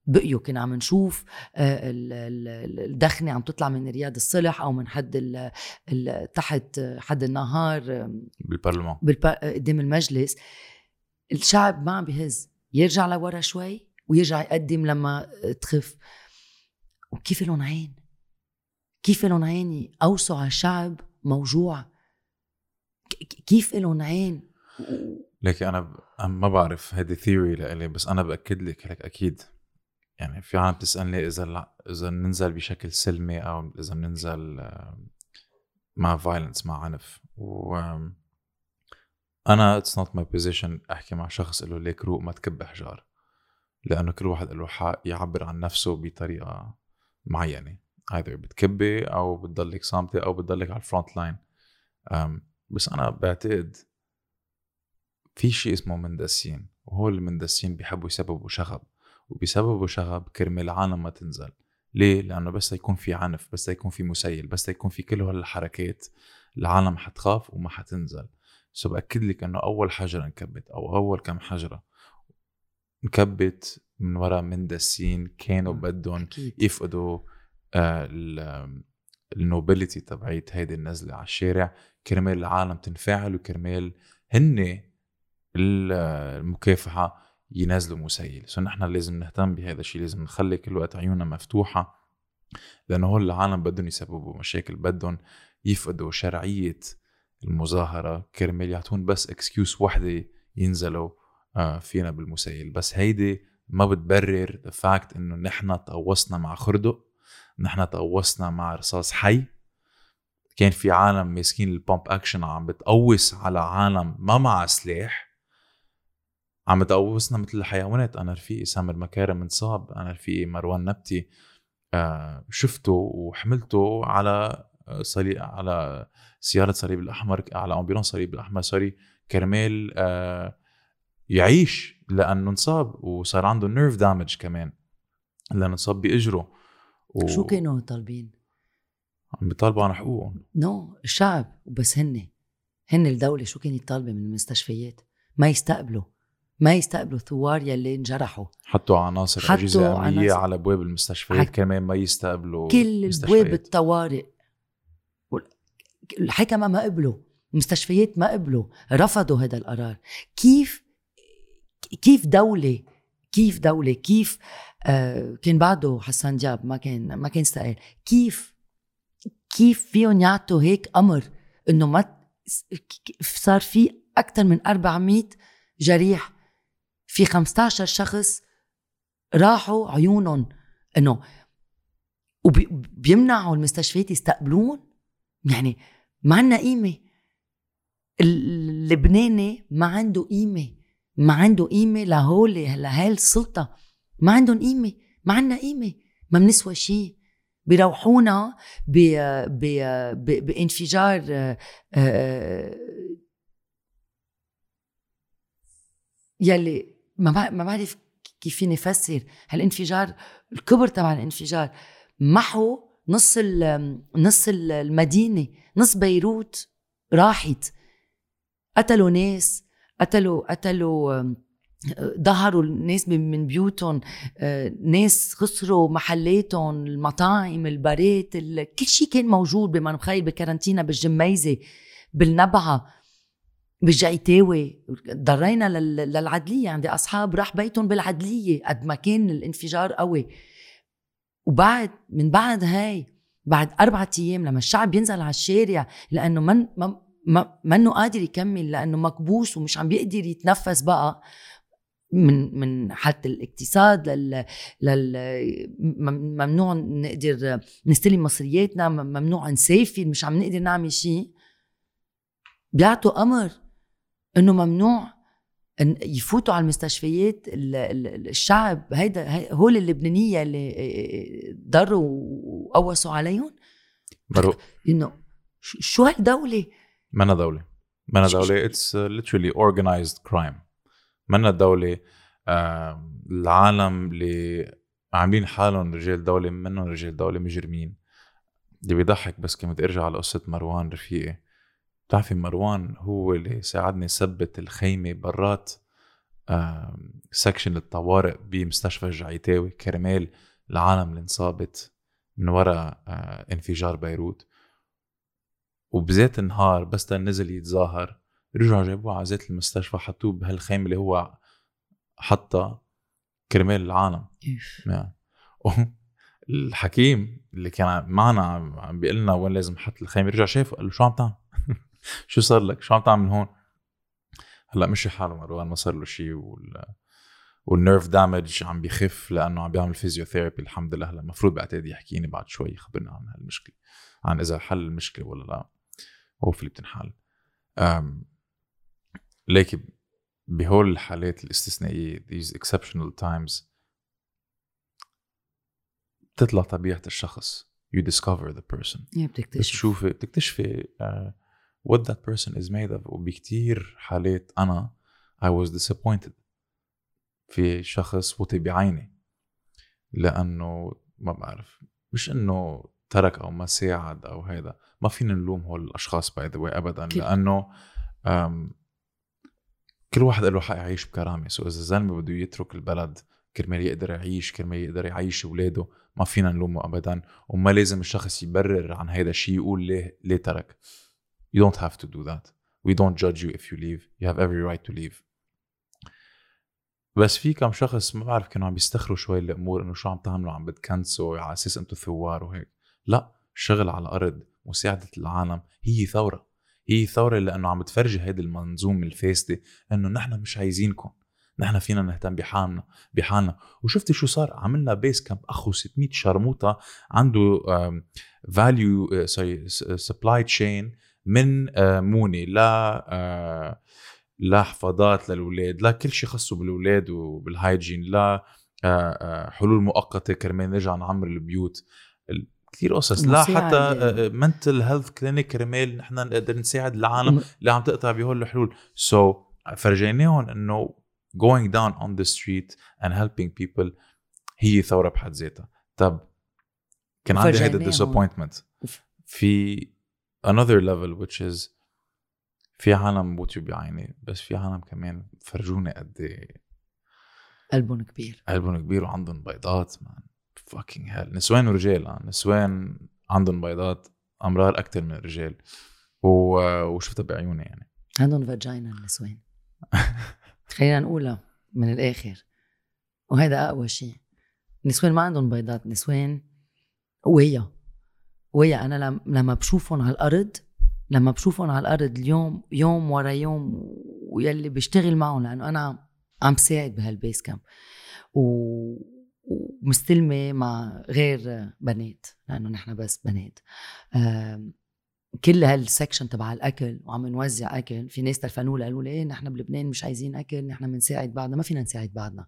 بقيوا. كنا عم نشوف آه، الدخنة عم تطلع من رياض الصلح أو من حد ال ال تحت حد النهار
بالبرلمان.
قدام المجلس. الشعب ما عم بيهز يرجع لورا شوي. ويرجع يقدم لما تخف. وكيف لهم عين كيف لهم عين قوسوا على الشعب موجوع كيف لهم عين؟
ليك أنا ما بعرف هيدي theory لإلي بس أنا بأكد لك هيك أكيد. يعني في عالم تسالني إذا لا إذا ننزل بشكل سلمي أو إذا بننزل مع violence مع عنف. و أنا it's not my position أحكي مع شخص له ليك روق ما تكب حجار لأنه كل واحد له حق يعبر عن نفسه بطريقة معينة. either بتكبي أو بتضلك صامتة أو بتضلك على ال front line بس أنا بعتقد في شيء اسمه مندسين وهو المندسين بيحبوا يسببوا شغب. وبيسببوا شغب كرمال العالم ما تنزل. ليه؟ لأنه بس يكون في عنف بس يكون في مسيل بس يكون في كل هالحركات العالم حتخاف وما حتنزل. so بأكد لك إنه أول حجرة انكبت أو أول كم حجرة انكبت من وراء مندسين كانوا بدهم يفقدوا آه، ال nobility تبعيت هيدي النزلة على الشارع. كرمال العالم تنفعل وكرمال هن المكافحة ينزلوا مسيل. so نحن لازم نهتم بهذا الشيء لازم نخلي كل وقت عيوننا مفتوحة. لأنه هول العالم بدهم يسببوا مشاكل بدهم يفقدوا شرعية المظاهرة. كرمال يعطون بس excuse وحدة ينزلوا. فينا بالمسيل بس هيدي ما بتبرر the fact إنه نحن تقوصنا مع خردق نحن تقوصنا مع رصاص حي. كان في عالم ماسكين ال pump action عم بتقوص على عالم ما مع سلاح. عم بتقوصنا مثل الحيوانات. أنا رفيقي سامر مكارم انصاب أنا رفيقي مروان نبتي. آه شفته وحملته على صليب على سيارة صليب الأحمر على ambulance صليب الأحمر sorry كرمال آه يعيش لأنه انصاب وصار عنده nerve damage كمان لأنه انصاب بإجره.
و... شو كانوا طالبين؟
عم بيطالبوا عن حقوقهم.
no no, الشعب وبس هن. هن الدولة شو كانت طالبة من المستشفيات؟ ما يستقبلوا. ما يستقبلوا ثوار يلي انجرحوا.
حطوا عناصر أجهزة أمنية عناصر... على أبواب المستشفيات حك... كمان ما يستقبلوا
كل أبواب الطوارئ. الحكمة ما قبلوا. المستشفيات ما قبلوا. رفضوا هذا القرار. كيف كيف دولة كيف دولة كيف آه كان بعده حسان دياب ما كان ما كان استقال كيف كيف فيهم يعطوا هيك أمر إنه ما صار في أكثر من 400 جريح. في 15 شخص راحوا عيونهم إنه وبيمنعوا المستشفيات يستقبلون؟ يعني ما عندنا قيمة. اللبناني ما عنده قيمة. ما عنده قيمة لهول لهي السلطة. ما عندهم قيمة. ما عندنا قيمة. ما بنسوى شيء بيروحونا بانفجار آه، آه، يلي ما ما بعرف كيف فيني افسر. هالانفجار الكبر تبع الانفجار محو نص نص المدينة نص بيروت راحت. قتلوا ناس. قتلوا قتلوا ظهروا الناس من بيوتهم آه، ناس خسروا محلاتهم المطاعم البارات كل شيء كان موجود بما مخيل بكارنتينا بالجميزة بالنبعة بالجعيتاوي ضرينا للعدلية عندي أصحاب راح بيتهم بالعدلية قد ما كان الانفجار قوي. وبعد من بعد هاي بعد أربعة أيام لما الشعب ينزل على الشارع لأنه من ما منه قادر يكمل لأنه مكبوس ومش عم بيقدر يتنفس بقى من من حتى الاقتصاد لل, لل ممنوع نقدر نستلم مصرياتنا ممنوع نسافر مش عم نقدر نعمل شيء. بيعطوا أمر إنه ممنوع إن يفوتوا على المستشفيات الشعب. هيدا هول اللبنانية اللي ضروا وقوسوا عليهم.
bro
إنه شو هالدوله
منا دوله منا دوله it's literally organized crime. منا دولة العالم اللي عاملين حالهم رجال دولة منهم رجال دولة مجرمين. اللي بيضحك بس كنت ارجع على قصة مروان رفيقي. بتعرفي مروان هو اللي ساعدني يثبت الخيمة برات سكشن الطوارئ بمستشفى الجعيتاوي كرمال العالم اللي انصابت من وراء آه، انفجار بيروت. وبذات النهار بس نزل يتظاهر رجعوا جابوه على ذات المستشفى حطوه بهالخيمة اللي هو حطها كرمال العالم يعني. الحكيم اللي كان معنا عم بيقول لنا وين لازم نحط الخيمة رجع شافه قال له شو عم تعمل؟ [laughs] شو صار لك؟ شو عم تعمل هون؟ هلأ مشي حاله مروان ما صار له شيء وال وال nerve damage عم بيخف لأنه عم بيعمل physiotherapy الحمد لله هلأ المفروض بعتقد يحكيني بعد شوي يخبرنا عن هالمشكلة عن إذا حل المشكلة ولا لا هو في بتنحل لكن بهول الحالات الاستثنائية these exceptional times بتطلع طبيعة الشخص you discover the person.
بتكتشف.
بتشوفي بتكتشفي uh, what that person is made of. وبكتير حالات أنا I was disappointed في شخص وطي بعيني. لأنه ما بعرف مش إنه ترك أو ما ساعد أو هيدا. ما فينا نلوم هول الأشخاص by the way أبدا لأنه um, كل واحد له حق يعيش بكرامة. so إذا الزلمة بده يترك البلد كرمال يقدر يعيش كرمال يقدر يعيش أولاده ما فينا نلومه ابدا. وما لازم الشخص يبرر عن هذا الشيء يقول ليه ليه ترك. You don't have to do that. We don't judge you if you leave. You have every right to leave. بس في كم شخص ما بعرف كانوا عم بيستخروا شوي الأمور إنه شو عم تعملوا عم بتكنسوا على أساس أنتم ثوار وهيك. لا. الشغل على الأرض مساعدة العالم هي ثورة. هي ثورة لأنه عم بتفرجي هيدي المنظومة الفاسدة إنه نحن مش عايزينكم. نحن فينا نهتم بحالنا بحالنا. وشفتي شو صار؟ عملنا بيس كامب أخو 600 شرموطة عنده فاليو سوري سبلاي تشين من uh, موني لا uh, لا حفاضات للأولاد لا كل شيء خصه بالأولاد وبال hygiene لا uh, حلول مؤقتة كرمال نرجع نعمر البيوت. كثير قصص. لا حتى mental health clinic كرمال نحن نقدر نساعد العالم اللي عم تقطع بهول الحلول. so so, فرجيناهم إنه going down on the street and helping people هي ثورة بحد ذاتها. طب كان عندي هيدا disappointment. في another level which is في عالم وطيو بعيني بس في عالم كمان فرجوني قد إيه.
قلبهم كبير.
قلبهم كبير وعندهم بيضات man fucking hell نسوان ورجال آه. نسوان عندهم بيضات أمرار أكثر من الرجال. و... وشفتها بعيوني يعني.
عندهم vagina النسوان [laughs] خلينا نقولها من الآخر. وهذا أقوى شيء. النسوان ما عندهم بيضات. نسوان قوية. قوية. أنا لما بشوفهم على الأرض لما بشوفهم على الأرض اليوم يوم ورا يوم ويلي بشتغل معهم لأنه أنا عم بساعد بهالبيس كامب و ومستلمة مع غير بنات لأنه نحن بس بنات. كل هالسكشن تبع الأكل وعم نوزع أكل في ناس تلفنوا قالوا لي إيه نحن بلبنان مش عايزين أكل نحن بنساعد بعضنا ما فينا نساعد بعضنا.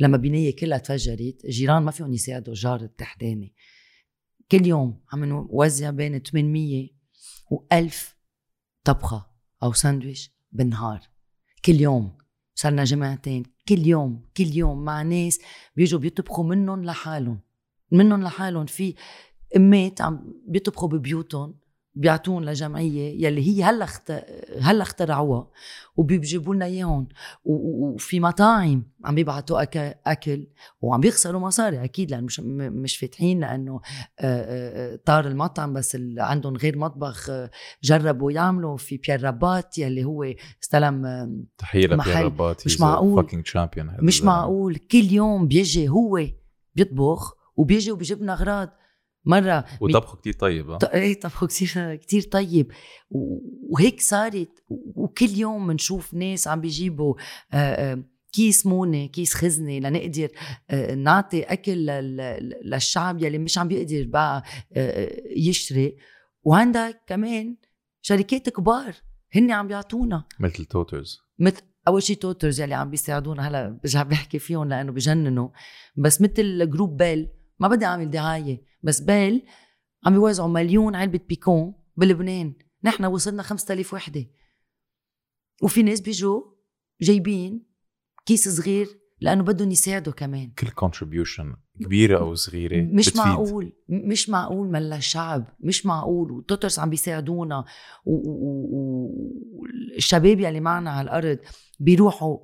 لما بنية كلها تفجرت جيران ما فيهم يساعدوا الجار التحتاني كل يوم عم نوزع بين 800 و1000 طبخة أو ساندويش بالنهار. كل يوم. صرنا جمعتين كل يوم كل يوم مع ناس بيجوا بيطبخوا منهم لحالهم. منهم لحالهم. في أمات عم بيطبخوا ببيوتهم. بيعطون لجمعية يلي هي هلأ اخت... هلأ اخترعوها وبيجيبوا لنا إياهم. وفي مطاعم عم بيبعتوا أك... أكل وعم بيخسروا مصاري أكيد لأنه مش مش فاتحين لأنه طار المطعم بس عندهم غير مطبخ جربوا يعملوا. في بيير رابات يلي هو استلم
تحية لبيير رابات
مش معقول. مش. معقول. كل يوم بيجي هو بيطبخ وبيجي وبيجيب لنا أغراض. مرة
وطبخه كتير طيب
ط... إيه طبخه كتير كتير طيب. وهيك صارت. وكل يوم بنشوف ناس عم بيجيبوا كيس مونة كيس خزنة لنقدر نعطي أكل للشعب يلي مش عم بيقدر بقى يشتري. وعندك كمان شركات كبار هن عم بيعطونا.
مثل توترز.
مثل أول شيء توترز يلي عم بيساعدونا هلأ برجع بحكي فيهم لأنه بجننوا. بس مثل Groupe Bel ما بدي أعمل دعاية بس Bel عم بيوزعوا مليون علبة Picon بلبنان. نحن وصلنا 5000 وحدة. وفي ناس بيجوا جايبين كيس صغير لأنه بدهم يساعدوا كمان.
كل contribution كبيرة أو صغيرة
مش بتفيد. معقول مش معقول من للشعب مش معقول. و Toters عم بيساعدونا. والشباب يلي معنا على الأرض بيروحوا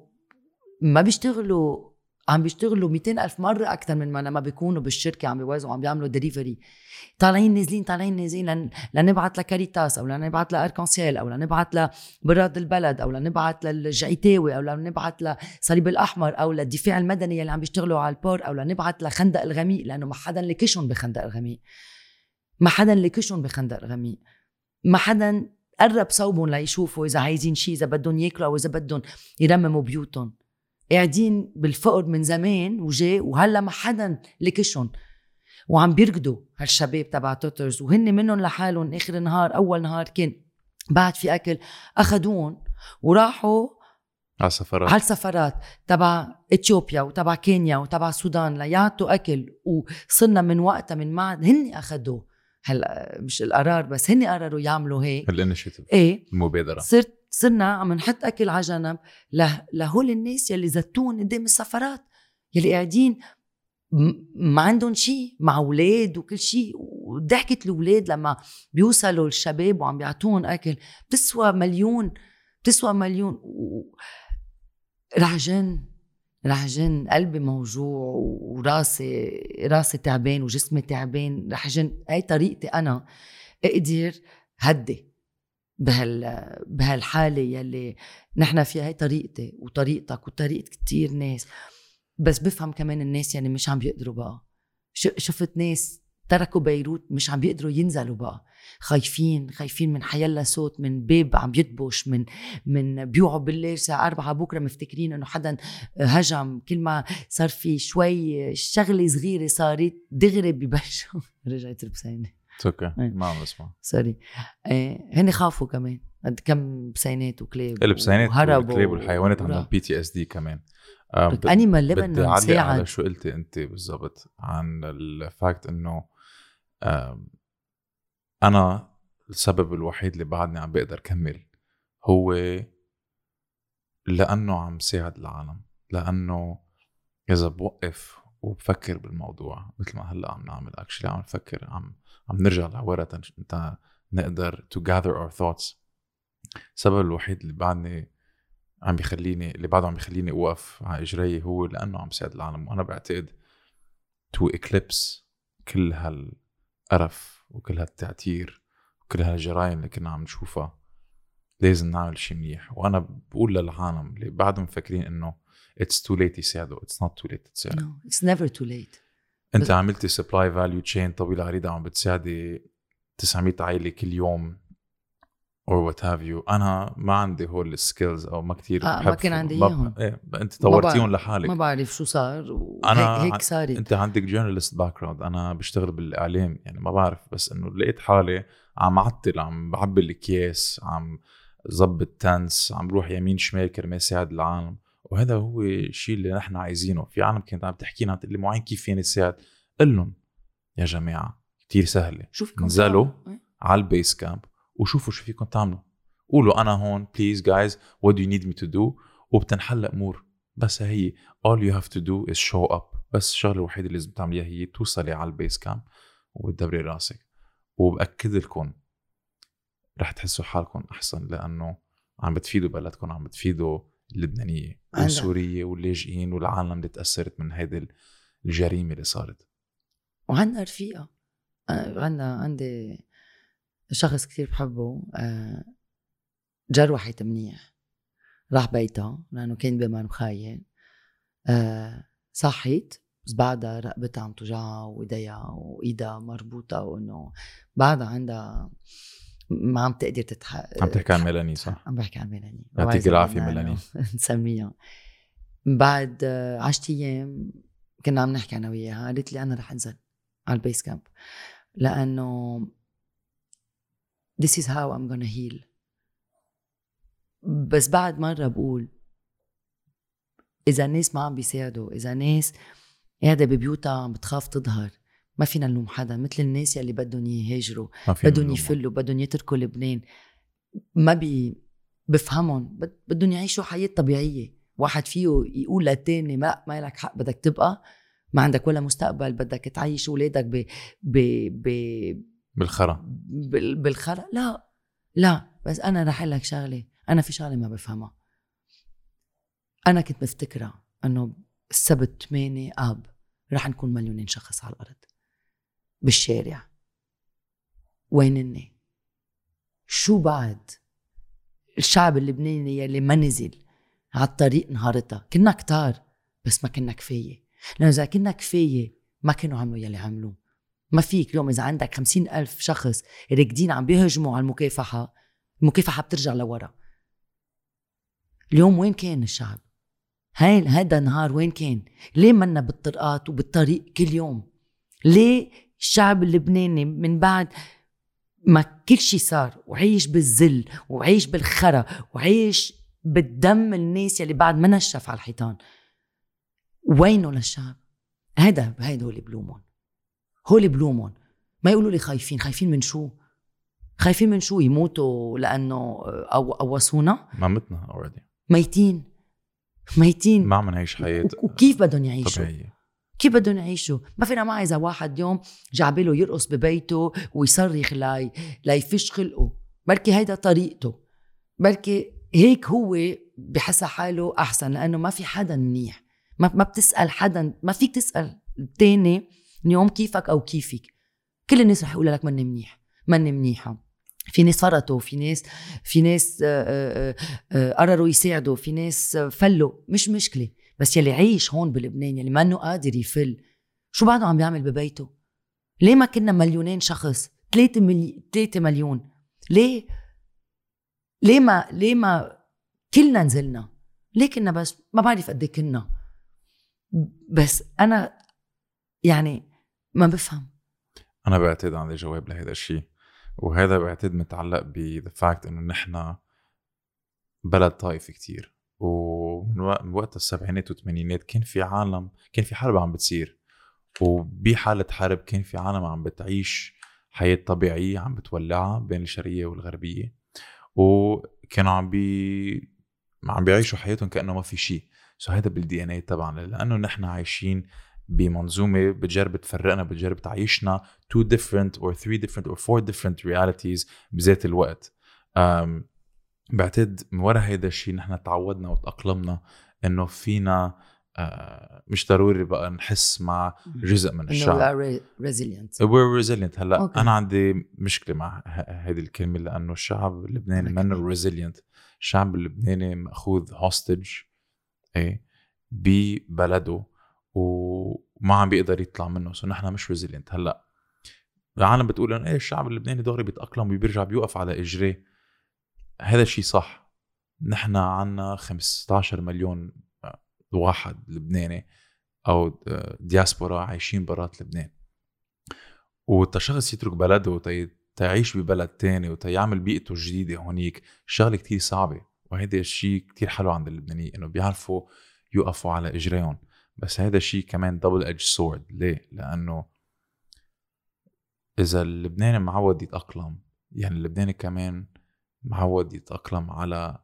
ما بيشتغلوا عم بيشتغلوا 200 ألف مرة أكثر من ما لما بيكونوا بالشركة عم بيوزعوا عم بيعملوا دليفري طالعين نازلين طالعين نازلين لن... لنبعت لكاريتاس أو لنبعت لأركانسيال أو لنبعت لبراد البلد أو لنبعت للجعيتاوي أو لنبعت لصليب الأحمر أو للدفاع المدني اللي عم بيشتغلوا على البور أو لنبعت لخندق الغميق لأنه ما حدا لكشهم بخندق الغميق. ما حدا لكشهم بخندق الغميق. ما حدا قرب صوبهم ليشوفوا إذا عايزين شيء إذا بدهم ياكلوا أو إذا بدهم يرمموا بيوتهم. قاعدين بالفقر من زمان وجاي وهلا ما حدا لكشهم وعم بيركضوا هالشباب تبع Toters وهن منهم لحالهم. آخر النهار أول نهار كان بعد في أكل اخذوهم وراحوا
على السفارات.
على السفارات تبع إثيوبيا وتبع كينيا وتبع السودان ليعطوا أكل وصرنا من وقتها من معد هن اخذوه هلأ مش القرار بس هن قرروا يعملوا هيك.
ال
initiative
إيه. المبادرة.
صرت صرنا عم نحط أكل على جنب لهول الناس يلي زتوهن قدام السفارات يلي قاعدين ما عندهم شيء مع أولاد وكل شيء وضحكة الأولاد لما بيوصلوا الشباب وعم بيعطوهم أكل بتسوى مليون بتسوى مليون. و... رح جن رح جن قلبي موجوع وراسي راسي تعبان وجسمي تعبان. رح جن هاي طريقتي أنا. أقدر هدي. بهال بهالحالة يلي نحن فيها هي طريقتي وطريقتك وطريقة كتير ناس بس بفهم كمان الناس يعني مش عم بيقدروا بقى. شفت ناس تركوا بيروت مش عم بيقدروا ينزلوا بقى. خايفين خايفين من حيلا صوت من باب عم يدبش من من بيوعوا بالليل الساعة أربعة بكرة مفتكرين إنه حدا هجم. كل ما صار في شوي شغلة صغيرة صارت دغري ببلشوا. [laughs] رجعت البسينة.
أوكي ما عم بسمع
sorry. إيه هن خافوا كمان. قد كم بسينات وكلاب
البسينات والكلاب والحيوانات عندهم PTSD كمان.
Animals Lebanon
بدي على شو قلتي أنت بالضبط عن ال fact إنه أنا السبب الوحيد اللي بعدني عم بقدر كمل هو لأنه عم ساعد العالم لأنه إذا بوقف وبفكر بالموضوع مثل ما هلأ عم نعمل actually عم نفكر عم عم نرجع لورا انت نقدر to gather our thoughts. السبب الوحيد اللي بعدني عم بيخليني اللي بعده عم بيخليني أوقف على إجري هو لأنه عم ساعد العالم وأنا بعتقد to eclipse كل هالقرف وكل هالتعتير وكل هالجرائم اللي كنا عم نشوفها لازم نعمل شيء منيح. وأنا بقول للعالم اللي بعدهم مفكرين إنه it's too late يساعدوا it's not too late تساعد.
no it's never too late
أنت عملتي supply value chain طويلة عريضة عم بتساعدي 900 عائلة كل يوم or what have you أنا ما عندي هول ال skills أو ما كثير
آه ما كان عندي إياهم.
إيه أنت طورتيهم لحالك.
ما بعرف شو صار أنا هيك صارت.
أنت عندك journalist background أنا بشتغل بالإعلام يعني ما بعرف بس إنه لقيت حالي عم عطل عم بعبي الاكياس عم ظبط tents عم بروح يمين شمال كرمال ساعد العالم. وهذا هو الشيء اللي نحن عايزينه. في عالم كانت عم تحكينا عم تقول لي معين كيف فيني ساعد قل لهم يا جماعة كثير سهلة.
شو فيكم
انزلوا على ال base camp وشوفوا شو فيكم تعملوا. قولوا أنا هون please guys what you need me to do وبتنحل امور بس هي all you have to do is show up. بس الشغلة الوحيدة اللي لازم تعمليها هي توصلي على ال base camp وتدبري راسك. وبأكد لكم رح تحسوا حالكم أحسن لأنه عم بتفيدوا بلدكم عم بتفيدوا
اللبنانية.
والسورية واللاجئين والعالم اللي تأثرت من هيدي الجريمة اللي صارت.
وعندنا رفيقة. أنا عندنا عندي شخص كتير بحبه جروحت منيح راح بيتها لأنه كان بمن مخايل آه، صحيت. بس بعدها رقبتها عم توجعها وإيديها وإيدها مربوطة وإنه بعدها عندها ما عم تقدر تتحقق
عم تحكي عن ميلاني صح؟
عم بحكي عن ميلاني
يعطيك العافية
إنه
ميلاني. [laughs]
نسميها بعد آه، عشرة أيام كنا عم نحكي أنا وياها قالت لي أنا رح أنزل على البيس كامب لأنه this is how I'm gonna heal بس بعد مرة بقول إذا الناس ما عم بيساعدوا إذا ناس قاعدة ببيوتها عم بتخاف تظهر ما فينا نلوم حدا مثل الناس يلي بدهم يهاجروا بدهم. يفلوا بدهم يتركوا لبنان. ما بي بفهمهم بد- بدهم يعيشوا حياة طبيعية. واحد فيه يقول للتاني ما ما لك حق بدك تبقى. ما عندك ولا مستقبل بدك تعيش اولادك ب ب ب
بالخرا.
بال- بالخرا. لا لا بس أنا رح لك شغلة. أنا في شغلة ما بفهمها. أنا كنت مفتكرة إنه السبت 8 أب رح نكون مليونين شخص على الأرض. بالشارع. وينني شو بعد؟ الشعب اللبناني يلي ما نزل على الطريق نهارتها. كنا كتار بس ما كنا كفاية. لأنه إذا كنا كفاية ما كانوا عملوا يلي عملوه ما فيك اليوم إذا عندك خمسين ألف شخص راكدين عم بيهجموا على المكافحة المكافحة بترجع لورا. اليوم وين كان الشعب؟ هاي هذا النهار وين كان؟ ليه منا بالطرقات وبالطريق كل يوم؟ ليه الشعب اللبناني من بعد ما كل شيء صار وعيش بالذل وعيش بالخرا وعيش بالدم الناس يلي بعد ما نشف على الحيطان. وينه للشعب؟ هذا هيدا هو اللي بلومهم. هو اللي بلومهم. ما يقولوا لي خايفين. خايفين من شو؟ خايفين من شو؟ يموتوا لأنه أو قوصونا
ما متنا already
ميتين. ميتين.
ما عم نعيش حياة.
وك- وكيف بدهم يعيشوا؟
طبيعية.
كيف بدهم يعيشوا؟ ما فينا معي إذا واحد يوم جعبله يرقص ببيته ويصرخ لـ ليفش خلقه. بركي هيدا طريقته. بركي هيك هو بحس حاله أحسن لأنه ما في حدا منيح. ما ما بتسأل حدا ما فيك تسأل التاني اليوم كيفك أو كيفك. كل الناس رح يقول لك مني منيح مني منيحة. في ناس فرطوا في ناس في ناس آه، آه، آه، قرروا يساعدوا في ناس فلوا. مش مشكلة. بس يلي عايش هون بلبنان يلي منه قادر يفل. شو بعده عم بيعمل ببيته؟ ليه ما كنا مليونين شخص؟ 3 ملي... 3 مليون. ليه؟ ليه ما ليه ما كلنا نزلنا؟ ليه كنا بس؟ ما بعرف قد إيه كنا. بس أنا يعني ما بفهم.
أنا بعتقد عندي جواب لهذا الشيء وهذا بعتقد متعلق ب the fact إنه نحن بلد طائفي كتير وق- من وقت السبعينات والثمانينات كان في عالم كان في حرب عم بتصير. وبحالة حرب كان في عالم عم بتعيش حياة طبيعية عم بتولعها بين الشرقية والغربية. وكانوا عم بي عم بيعيشوا حياتهم كأنه ما في شيء so هذا بال DNA تبعنا. لأنه نحن عايشين بمنظومة بتجرب تفرقنا بتجرب تعيشنا two different or three different or four different realities بذات الوقت. بعتقد من ورا هيدا الشيء نحن تعودنا وتأقلمنا إنه فينا آه، مش ضروري بقى نحس مع جزء من
إنه
الشعب.
are resilient.
We're resilient. هلأ
أوكي.
أنا عندي مشكلة مع ه- هيدي الكلمة لأنه الشعب اللبناني منه resilient. الشعب اللبناني مأخوذ hostage إيه ببلده وما عم بيقدر يطلع منه. so نحن مش resilient هلأ العالم بتقول إنه إيه الشعب اللبناني دغري بيتأقلم وبيرجع بيوقف على إجريه. هذا الشيء صح. نحن عنا 15 مليون واحد لبناني أو دياسبورا عايشين برات لبنان. وتشخص يترك بلده تيعيش ببلد تاني وتيعمل بيئته الجديدة هونيك شغلة كتير صعبة. وهيدا الشيء كتير حلو عند اللبنانيين إنه بيعرفوا يوقفوا على إجريهم. بس هذا الشيء كمان double edged sword ليه؟ لأنه إذا اللبناني معود يتأقلم يعني اللبناني كمان معود يتأقلم على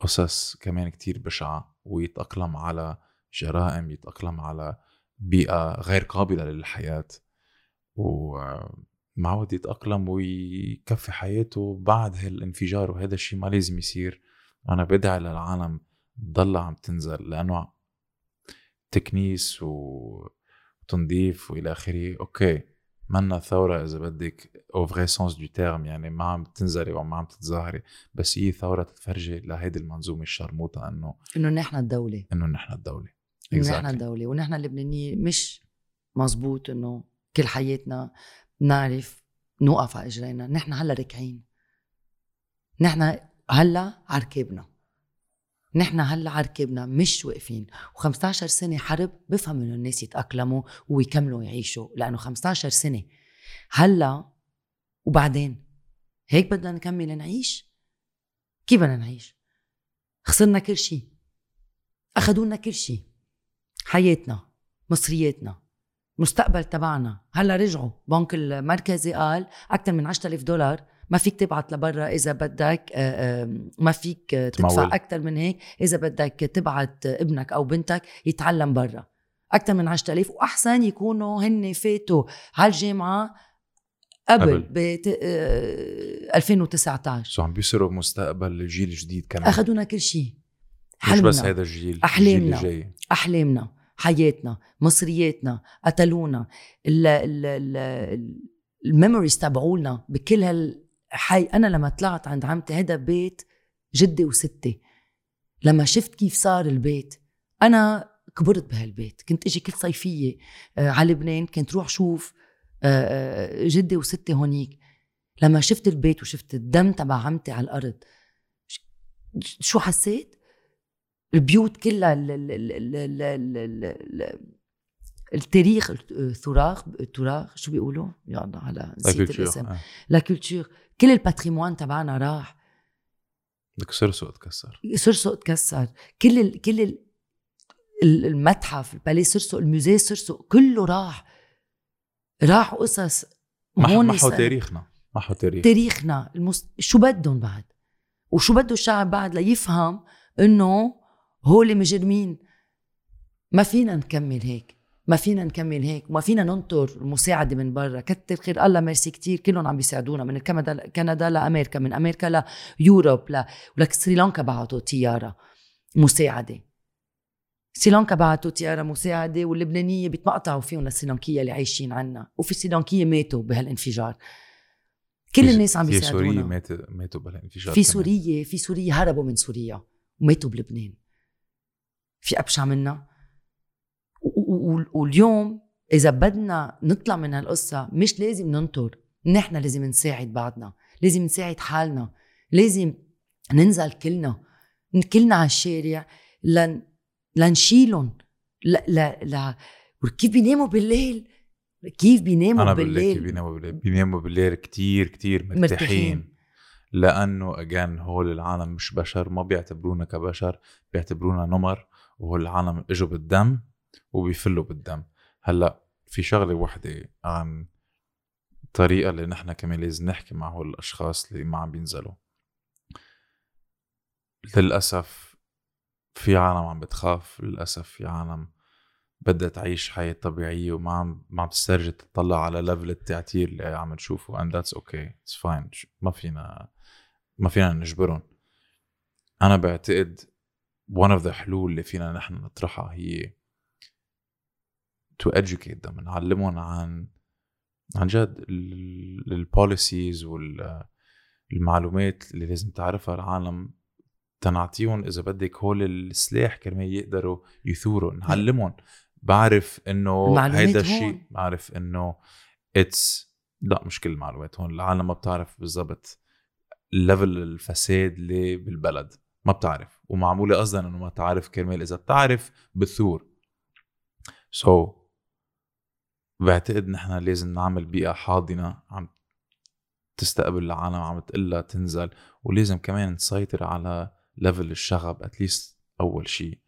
قصص كمان كتير بشعة ويتأقلم على جرائم يتأقلم على بيئة غير قابلة للحياة. ومعود يتأقلم ويكفي حياته بعد هالانفجار وهذا الشيء ما لازم يصير. أنا بدعي للعالم تضل عم تنزل لأنه تكنيس وتنظيف وإلى آخره. أوكي. منا ثورة إذا بدك au vrai sens du terme يعني ما عم تنزلي وما عم تتظاهري بس هي ثورة تتفرجي لهيدي المنظومة الشرموطة إنه
إنه نحن الدولة.
إنه نحن الدولة.
إنه نحن الدولة. ونحن اللبنانية مش مزبوط إنه كل حياتنا نعرف نوقف على إجرينا. نحن هلأ ركعين. نحن هلأ عركبنا نحن هلأ عركبنا مش واقفين و15 سنة حرب بفهم إنه الناس يتأقلموا ويكملوا يعيشوا لأنه 15 سنة. هلأ وبعدين؟ هيك بدنا نكمل نعيش؟ كيف بدنا نعيش؟ خسرنا كل شيء اخذوا لنا كل شيء حياتنا مصرياتنا مستقبل تبعنا. هلأ رجعوا. بنك المركزي قال أكثر من 10000 دولار ما فيك تبعت لبرا إذا بدك آه، ما فيك تدفع أكثر من هيك. إذا بدك تبعت ابنك أو بنتك يتعلم برا. أكثر من 10000 وأحسن يكونوا هن فاتوا على الجامعة قبل, ب 2019
شو عم بيصيروا مستقبل الجيل الجديد كمان؟
اخذونا كل شيء
مش بس هذا الجيل
أحلامنا. الجيل الجاي. أحلامنا. حياتنا. مصرياتنا. قتلونا. ال memories تبعولنا بكل هال حي أنا لما طلعت عند عمتي هذا بيت جدي وستي لما شفت كيف صار البيت أنا كبرت بهالبيت كنت إجي كل صيفية آه، على لبنان كنت روح شوف آه، آه، جدي وستي هونيك. لما شفت البيت وشفت الدم تبع عمتي على الأرض شو حسيت؟ البيوت كلها التاريخ التراث التراث شو بيقولوا؟ الله على نسيت الاسم. la culture كل ال patrimoine تبعنا راح.
لك سرسق تكسر.
سرسق تكسر. كل ال... كل ال... المتحف البالي سرسو الموزيه سرسو كله راح. راح قصص
هون محو تاريخنا محو تاريخ.
تاريخنا المس... شو بدهم بعد؟ وشو بده الشعب بعد ليفهم إنه هول مجرمين؟ ما فينا نكمل هيك. ما فينا نكمل هيك وما فينا ننطر المساعدة من برا. كتر خير الله ميرسي كتير كلهم عم بيساعدونا من كندا كندا لأمريكا من أمريكا ليوروب ل... ولك سريلانكا بعتوا طيارة مساعدة. سريلانكا بعتوا طيارة مساعدة واللبنانية بيتمقطعوا فيهم السريلانكية اللي عايشين عنا وفي سريلانكية ماتوا بهالانفجار. كل الناس عم بيساعدونا.
في سورية ماتوا ماتوا بهالانفجار
في سورية في سورية هربوا من سوريا وماتوا بلبنان. في أبشع منا؟ واليوم اذا بدنا نطلع من هالقصه مش لازم ننطر نحن لازم نساعد بعضنا لازم نساعد حالنا لازم ننزل كلنا كلنا على الشارع لن لنشيلهم لا لا لا وكيف بيناموا بالليل كيف بيناموا
أنا
بالليل كيف
بيناموا بالليل بيناموا بالليل كتير كتير مرتاحين, مرتاحين. لأنه اجان هول العالم مش بشر ما بيعتبرونا كبشر بيعتبرونا نمر وهول العالم اجوا بالدم وبيفلوا بالدم. هلأ في شغلة وحدة عن الطريقة اللي نحن كمان لازم نحكي مع هول الأشخاص اللي ما عم بينزلوا. للأسف في عالم عم بتخاف للأسف في عالم بدها تعيش حياة طبيعية وما عم ما عم تسترجي تطلع على ليفل التعتير اللي عم نشوفه and that's okay it's fine ما فينا ما فينا نجبرهم. أنا بعتقد one of the حلول اللي فينا نحن نطرحها هي to educate them نعلمهم عن عن جد ال policies والمعلومات اللي لازم تعرفها العالم. تنعطيهم إذا بدك هول السلاح كرمال يقدروا يثوروا. نعلمهم. بعرف إنه هيدا الشيء بعرف إنه it's لا مش كل المعلومات هون. العالم ما بتعرف بالضبط level الفساد اللي بالبلد. ما بتعرف. ومعمولة قصدا إنه ما تعرف كرمال إذا بتعرف بثور so so, بعتقد نحن لازم نعمل بيئة حاضنة عم تستقبل العالم عم تقلها تنزل ولازم كمان نسيطر على level الشغب at least أول شيء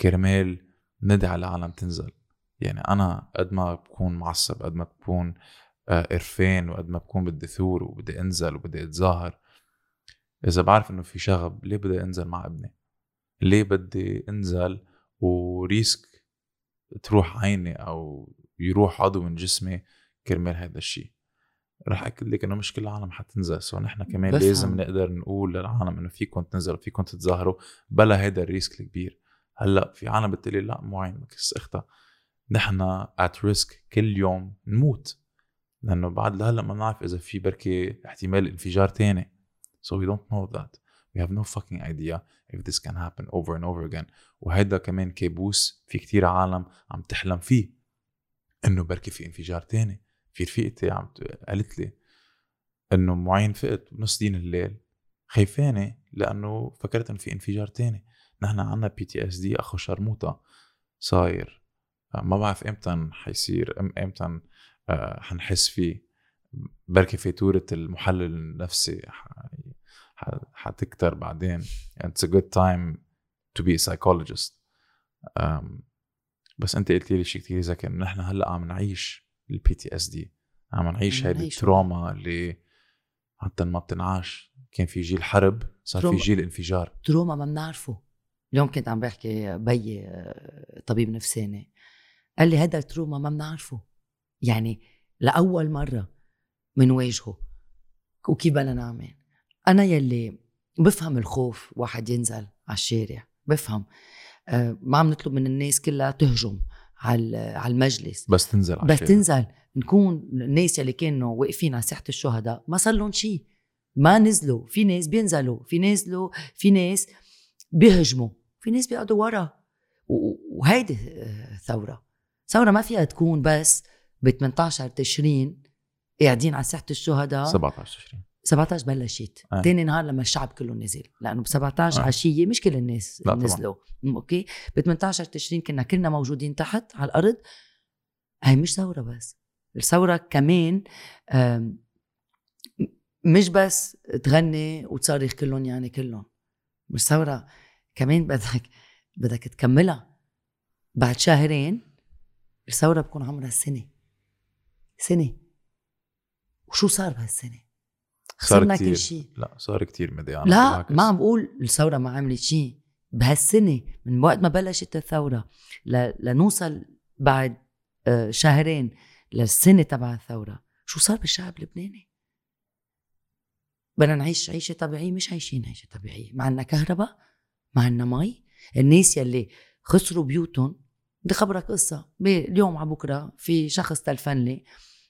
كرمال ندعي العالم تنزل. يعني أنا قد ما بكون معصب قد ما بكون آه، قرفان وقد ما بكون بدي ثور وبدي أنزل وبدي أتظاهر. إذا بعرف إنه في شغب ليه بدي أنزل مع ابني؟ ليه بدي أنزل و risk تروح عيني أو يروح عضو من جسمي كرمال هذا الشيء. رح أكد لك إنه مش كل العالم حتنزل. so نحن كمان. لازم نقدر نقول للعالم إنه فيكم تنزلوا فيكم تتظاهروا بلا هذا ال risk الكبير. هلأ في عالم بتقلي لا مو عين بكس اختها نحن ات ريسك كل يوم نموت. لأنه بعد لهلأ ما بنعرف إذا في بركي احتمال انفجار تاني. So we don't know that. We have no fucking idea if this can happen over and over again. وهيدا كمان كابوس في كتير عالم عم تحلم فيه. إنه بركي في انفجار تاني. في رفيقتي عم قالت لي إنه معين فقت بنص دين الليل خايفانه لأنه فكرت إنه في انفجار تاني. نحن عنا PTSD أخو شرموطة صاير. آه، ما بعرف إمتى حيصير إمتى آه، حنحس فيه. بركي فاتورة المحلل النفسي حتكتر بعدين. It's a good time to be a psychologist. um, بس أنت قلت لي شيء كثير ذكي إنه نحن هلأ عم نعيش ال PTSD عم نعيش هيدي.
ال
trauma اللي حتى ما بتنعاش. كان في جيل حرب صار في
trauma.
جيل انفجار.
تروما ما بنعرفه. اليوم كنت عم بحكي آه، طبيب نفساني. قال لي هذا التروما ما بنعرفه. يعني لأول مرة منواجهه. وكيف بدنا نعمل؟ أنا يلي بفهم الخوف واحد ينزل على الشارع. بفهم. ما عم نطلب من الناس كلها تهجم على المجلس.
بس تنزل
بس
الشارع.
تنزل. نكون الناس اللي كانوا واقفين على ساحة الشهداء ما صار لهم شيء ما نزلوا. في ناس بينزلوا. في نازلوا في ناس بيهجموا. في ناس بيقعدوا ورا. وهيدي آه، ثورة. ثورة ما فيها تكون بس ب 18 تشرين قاعدين على ساحة الشهداء.
17 20
17 بلشت.
آه.
تاني نهار لما الشعب كله نزل. لأنه ب 17
آه.
عشية مش كل الناس
لا.
نزلوا. أوكي؟ ب 18 تشرين كنا كلنا موجودين تحت على الأرض. هي مش ثورة بس. الثورة كمان مش بس تغني وتصرخ كلهم يعني كلهم. مش ثورة كمان بدك بدك تكملها. بعد شهرين الثورة بكون عمرها سنة. سنة. وشو صار بهالسنة؟
صار كتير.
كل شيء.
لا صار كتير مضيعنا
لا
بالعكس.
ما عم بقول الثورة ما عملت شيء. بهالسنة من وقت ما بلشت الثورة ل... لنوصل بعد آه، شهرين للسنة تبع الثورة. شو صار بالشعب اللبناني؟ بدنا نعيش عيشة طبيعية مش عايشين عيشة طبيعية. ما عنا كهرباء ما عنا مي. الناس يلي خسروا بيوتهم بدي خبرك قصة. ب- اليوم على بكرة في شخص تلفن لي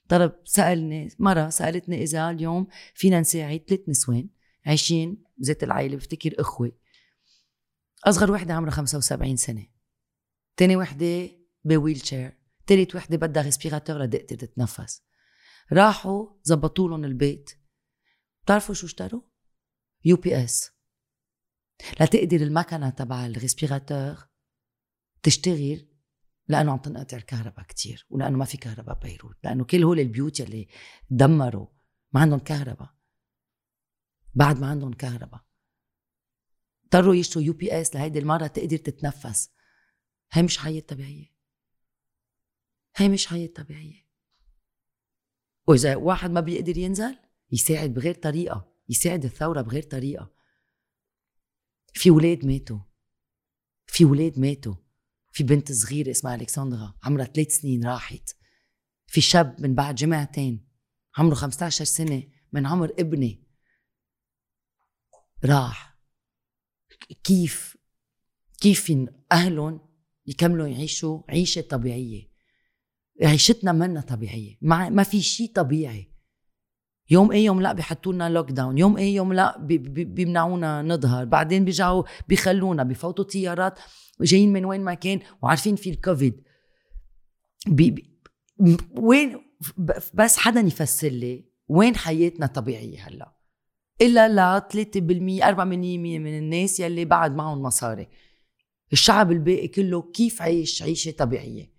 طلب سألني مرة سألتني إذا اليوم فينا نساعد ثلاث نسوان عايشين بذات العائلة بفتكر إخوة أصغر وحدة عمرها 75 سنة. تاني وحدة ب wheelchair تالت وحدة بدها respirator لدقتها تتنفس. راحوا زبطوا لهم البيت. بتعرفوا شو اشتروا؟ UPS. لتقدر المكنة تبع ال respirator تشتغل لأنه عم تنقطع الكهرباء كتير ولأنه ما في كهرباء ببيروت لأنه كل هول البيوت يلي دمروا ما عندهم كهرباء. بعد ما عندهم كهرباء. اضطروا يشتروا UPS لهيدي المرة تقدر تتنفس. هي مش حياة طبيعية. هي مش حياة طبيعية. وإذا واحد ما بيقدر ينزل يساعد بغير طريقة يساعد الثورة بغير طريقة. في ولاد ماتوا. في ولاد ماتوا. في بنت صغيرة اسمها ألكسندرا عمرها ثلاث سنين راحت. في شاب من بعد جمعتين عمره 15 سنة من عمر ابني راح. كيف كيف أهلهم يكملوا يعيشوا عيشة طبيعية؟ عيشتنا منا طبيعية ما, ما في شيء طبيعي. يوم إيه يوم لا بيحطوا لنا lockdown يوم إيه يوم لا بي- بي- بيمنعونا نظهر بعدين بيرجعوا بيخلونا بفوتوا طيارات جايين من وين ما كان وعارفين في الكوفيد بي وين بس حدا يفسر لي وين حياتنا طبيعية هلا؟ إلا لا 3% 4% من الناس يلي بعد معهم مصاري. الشعب الباقي كله كيف عيش عيشة طبيعية؟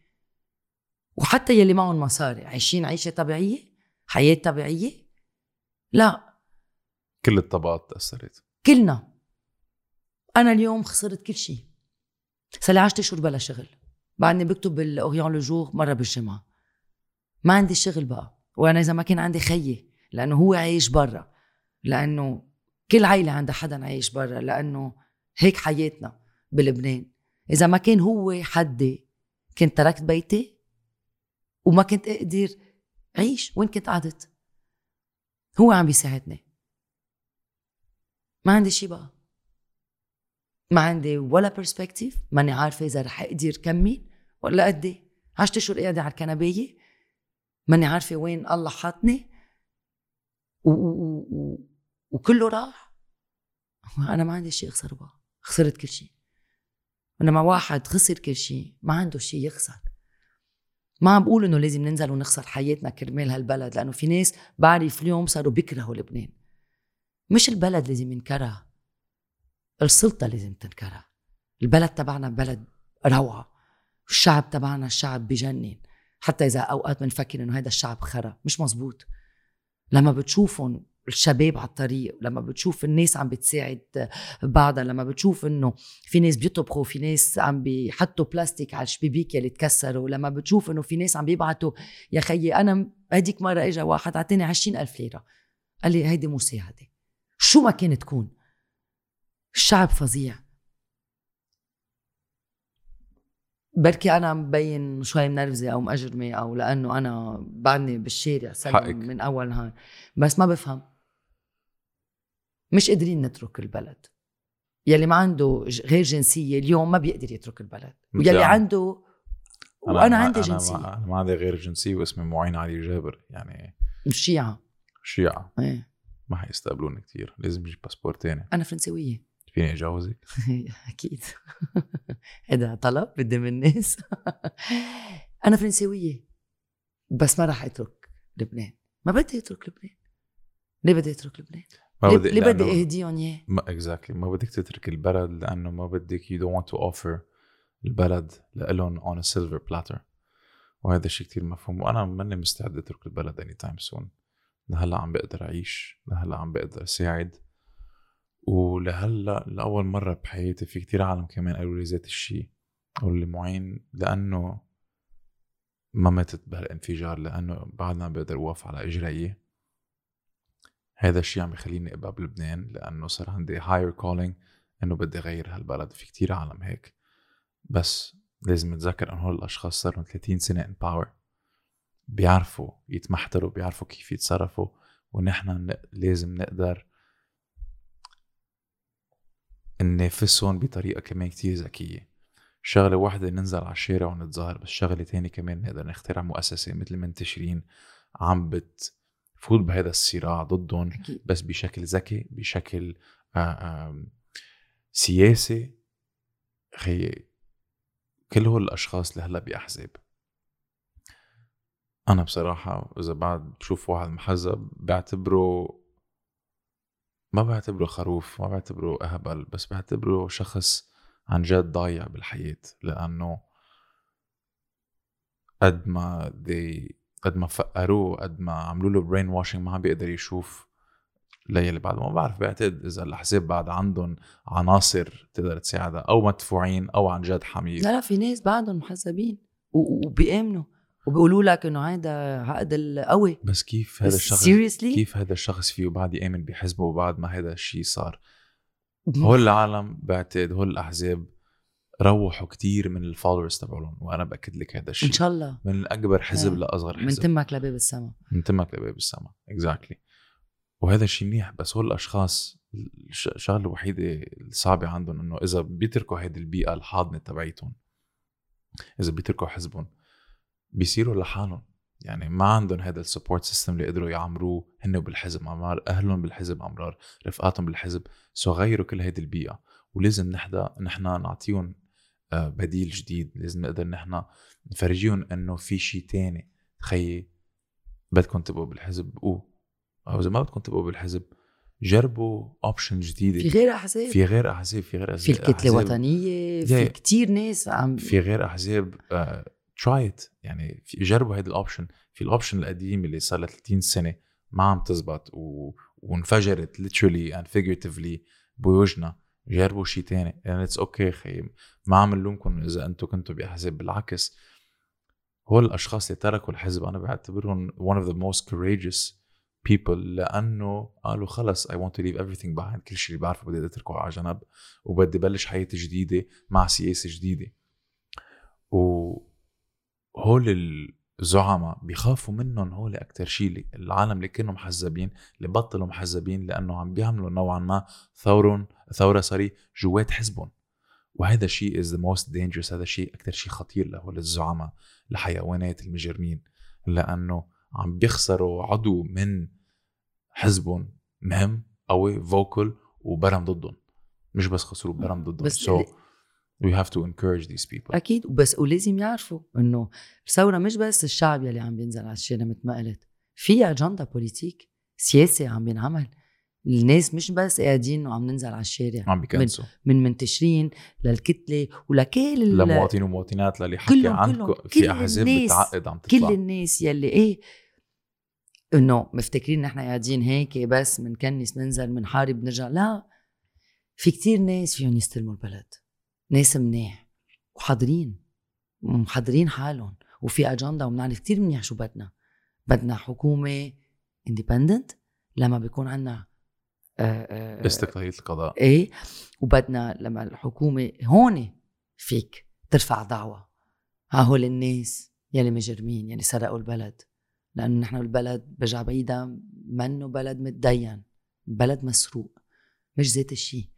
وحتى يلي معهم مصاري عايشين عيشة طبيعية؟ حياة طبيعية؟ لا.
كل الطبقات تأثرت.
كلنا. أنا اليوم خسرت كل شيء. صار لي 10 اشهر بلا شغل. بعدني بكتب بالاوريون لو جور مرة بالجمعة. ما عندي شغل بقى. وأنا إذا ما كان عندي خيي لأنه هو عايش برا. لأنه كل عيلة عندها حدا عايش برا. لأنه هيك حياتنا بلبنان. إذا ما كان هو حدي كنت تركت بيتي؟ وما كنت أقدر عيش وين كنت قعدت؟ هو عم بيساعدني. ما عندي شي بقى. ما عندي ولا برسبكتيف ماني عارفة إذا رح أقدر كمل ولا قد إيه. عشت اشهر قاعدة على الكنبية ماني عارفة وين الله حاطني. و... و... و... وكله راح. أنا ما عندي شيء أخسره بقى. خسرت كل شيء لما واحد خسر كل شيء ما عنده شيء يخسر. ما عم بقول إنه لازم ننزل ونخسر حياتنا كرمال هالبلد لأنه في ناس بعرف اليوم صاروا بيكرهوا لبنان. مش البلد لازم ينكره السلطة لازم تنكره البلد تبعنا بلد روعة الشعب تبعنا الشعب بجنن. حتى إذا أوقات بنفكر إنه هذا الشعب خرا مش مزبوط. لما بتشوفهم الشباب على الطريق لما بتشوف الناس عم بتساعد بعضها لما بتشوف إنه في ناس بيطبخوا في ناس عم بيحطوا بلاستيك على الشبيبيك يلي تكسروا لما بتشوف إنه في ناس عم بيبعتوا يا خيي أنا هديك مرة اجى واحد اعطاني عشرين ألف ليرة. قال لي هيدي مساعده شو ما كانت تكون. الشعب فظيع. بركي أنا مبين شوي منرفزة أو مأجرمة أو لأنه أنا بعدني بالشارع
حقك.
من أول نهار. بس ما بفهم. مش قادرين نترك البلد. يلي ما عنده غير جنسية اليوم ما بيقدر يترك البلد. ويلي
أنا.
عنده وأنا
ما-
عندي
أنا
جنسية.
ما, أنا ما عندي غير جنسية واسمي معين علي جابر يعني
شيعه
شيعة.
إيه.
ما حيستقبلوني كتير. لازم أجيب باسبور تاني.
أنا فرنسوية.
فيني اتجوزك [laughs]
أكيد. [laughs] هذا طلب قدام الناس. [laughs] أنا فرنسوية. بس ما راح أترك لبنان. ما بدي أترك لبنان. ليه بدي أترك لبنان؟
ما بدي
ليه بدي اهديهم اياه؟
ما exactly ما بدك تترك البلد لأنه ما بدك don't want to offer البلد لإلهم on a silver platter. وهذا الشيء كتير مفهوم. وأنا ماني مستعد أترك البلد any time soon لهلأ عم بقدر أعيش. لهلأ عم بقدر أساعد. ولهلأ لأول مرة بحياتي في كتير عالم كمان قالوا لي ذات الشيء قالوا لي معين. لأنه ما ماتت بهالانفجار. لأنه بعدنا بقدر أوقف على اجري هذا الشيء عم بخليني أبقى بلبنان لأنه صار عندي higher calling إنه بدي أغير هالبلد. في كتير عالم هيك. بس لازم نتذكر إنه هول الأشخاص صاروا 30 سنة ان باور بيعرفوا يتمحتروا بيعرفوا كيف يتصرفوا ونحن لازم نقدر ننافسهم بطريقة كمان كتير ذكية. شغلة واحدة ننزل على الشارع ونتظاهر بس شغلة تانية كمان نقدر نخترع مؤسسة مثل منتشرين عم بتفوت بهذا الصراع ضدهم بس بشكل ذكي بشكل آه، سياسي. خي كل هول الأشخاص اللي هلأ بأحزاب. أنا بصراحة إذا بعد بشوف واحد محزب بعتبره ما بعتبره خروف ما بعتبره أهبل بس بعتبره شخص عن جد ضايع بالحياة. لأنه قد ما they قد ما فقروه قد ما عملوا له برين واشنج ما عم بيقدر يشوف ليلي بعد. ما بعرف بعتقد إذا الأحزاب بعد عندهم عناصر تقدر تساعدها أو مدفوعين أو عن جد حاميين
لا لا في ناس بعدهم محزبين وبيآمنوا وبيقولوا لك إنه هذا عقد القوي.
بس كيف هذا الشخص
seriously
كيف هذا الشخص فيه بعد يآمن بحزبه وبعد ما هذا الشيء صار؟ هول العالم بعتقد هول الأحزاب روحوا كتير من ال followers تبعهم وأنا بأكد لك هذا الشيء.
إن شاء الله.
من أكبر حزب
آه.
لأصغر
من
حزب.
تمك لباب السما
من تمك لباب السما exactly وهذا الشيء منيح بس هول الأشخاص الش- الشغلة الوحيدة الصعبة عندهم إنه إذا بيتركوا هيدي البيئة الحاضنة تبعيتهم إذا بيتركوا حزبهم بيصيروا لحالهم. يعني ما عندهم هذا ال support system اللي قدروا يعمروه هن بالحزب عمار أهلهم بالحزب عمرار رفقاتهم بالحزب. so غيروا كل هيدي البيئة. ولازم نحدا نحن نعطيهم آه، بديل جديد. لازم نقدر نحن نفرجيهم إنه في شيء تاني. خيي بدكم تبقوا بالحزب. بقوا أو إذا ما بدكم تبقوا بالحزب جربوا option جديدة.
في غير أحزاب.
في غير أحزاب في غير
في
الكتلة.
الوطنية في. كتير ناس عم
في غير أحزاب try it يعني في جربوا هيدا ال option في ال option القديم اللي صار لها 30 سنة ما عم تزبط و... وانفجرت literally and figuratively بوجهنا. جربوا شيء تاني. يعني it's okay okay خي. ما عم نلومكم إذا أنتم كنتوا باحزاب بالعكس. هول الأشخاص اللي تركوا الحزب أنا بعتبرهم one of the most courageous people لأنه قالوا خلص I want to leave everything behind. كل شيء اللي بعرفه بدي أتركه على جنب وبدي بلش حياه جديدة مع سياسه جديدة. وهول الزعماء بيخافوا منهم هول أكثر شيء العالم اللي كانوا محزبين اللي بطلوا محزبين لأنه عم بيعملوا نوعا ما ثور ثورة صاري جوات حزبهم. وهذا الشيء is the most dangerous هذا الشيء أكثر شيء خطير لهول الزعماء الحيوانات المجرمين لأنه عم بيخسروا عضو من حزبهم مهم قوي vocal وبرم ضدهم. مش بس خسروا برم ضدهم.
بس
so we have to encourage these people.
أكيد وبس ولازم يعرفوا إنه الثورة مش بس الشعب يلي عم بينزل على الشارع مثل ما قلت. في أجندة بوليتيك سياسي عم بينعمل. الناس مش بس قاعدين وعم ننزل على الشارع.
عم بيكنسوا.
من منتشرين للكتلة ولكل
لمواطنين ومواطنات للي حكي
كلهم-
عنكم
كلهم.
في
كل أحزاب
بتعقد عم
كل
تطلع.
الناس يلي إيه إنه مفتكرين نحن قاعدين هيك بس منكنس منزل منحارب نرجع لا في كتير ناس فيهم يستلموا البلد. ناس منيح وحاضرين محضرين حالهم وفي أجندة وبنعرف كتير منيح شو بدنا. بدنا حكومة اندبندنت لما بيكون عنا آه، آه،
استقلالية القضاء.
إيه وبدنا لما الحكومة هون فيك ترفع دعوة. ها هول الناس يلي مجرمين يلي سرقوا البلد. لأنه نحن البلد برجع بعيدا منه بلد متدين بلد مسروق مش ذات الشيء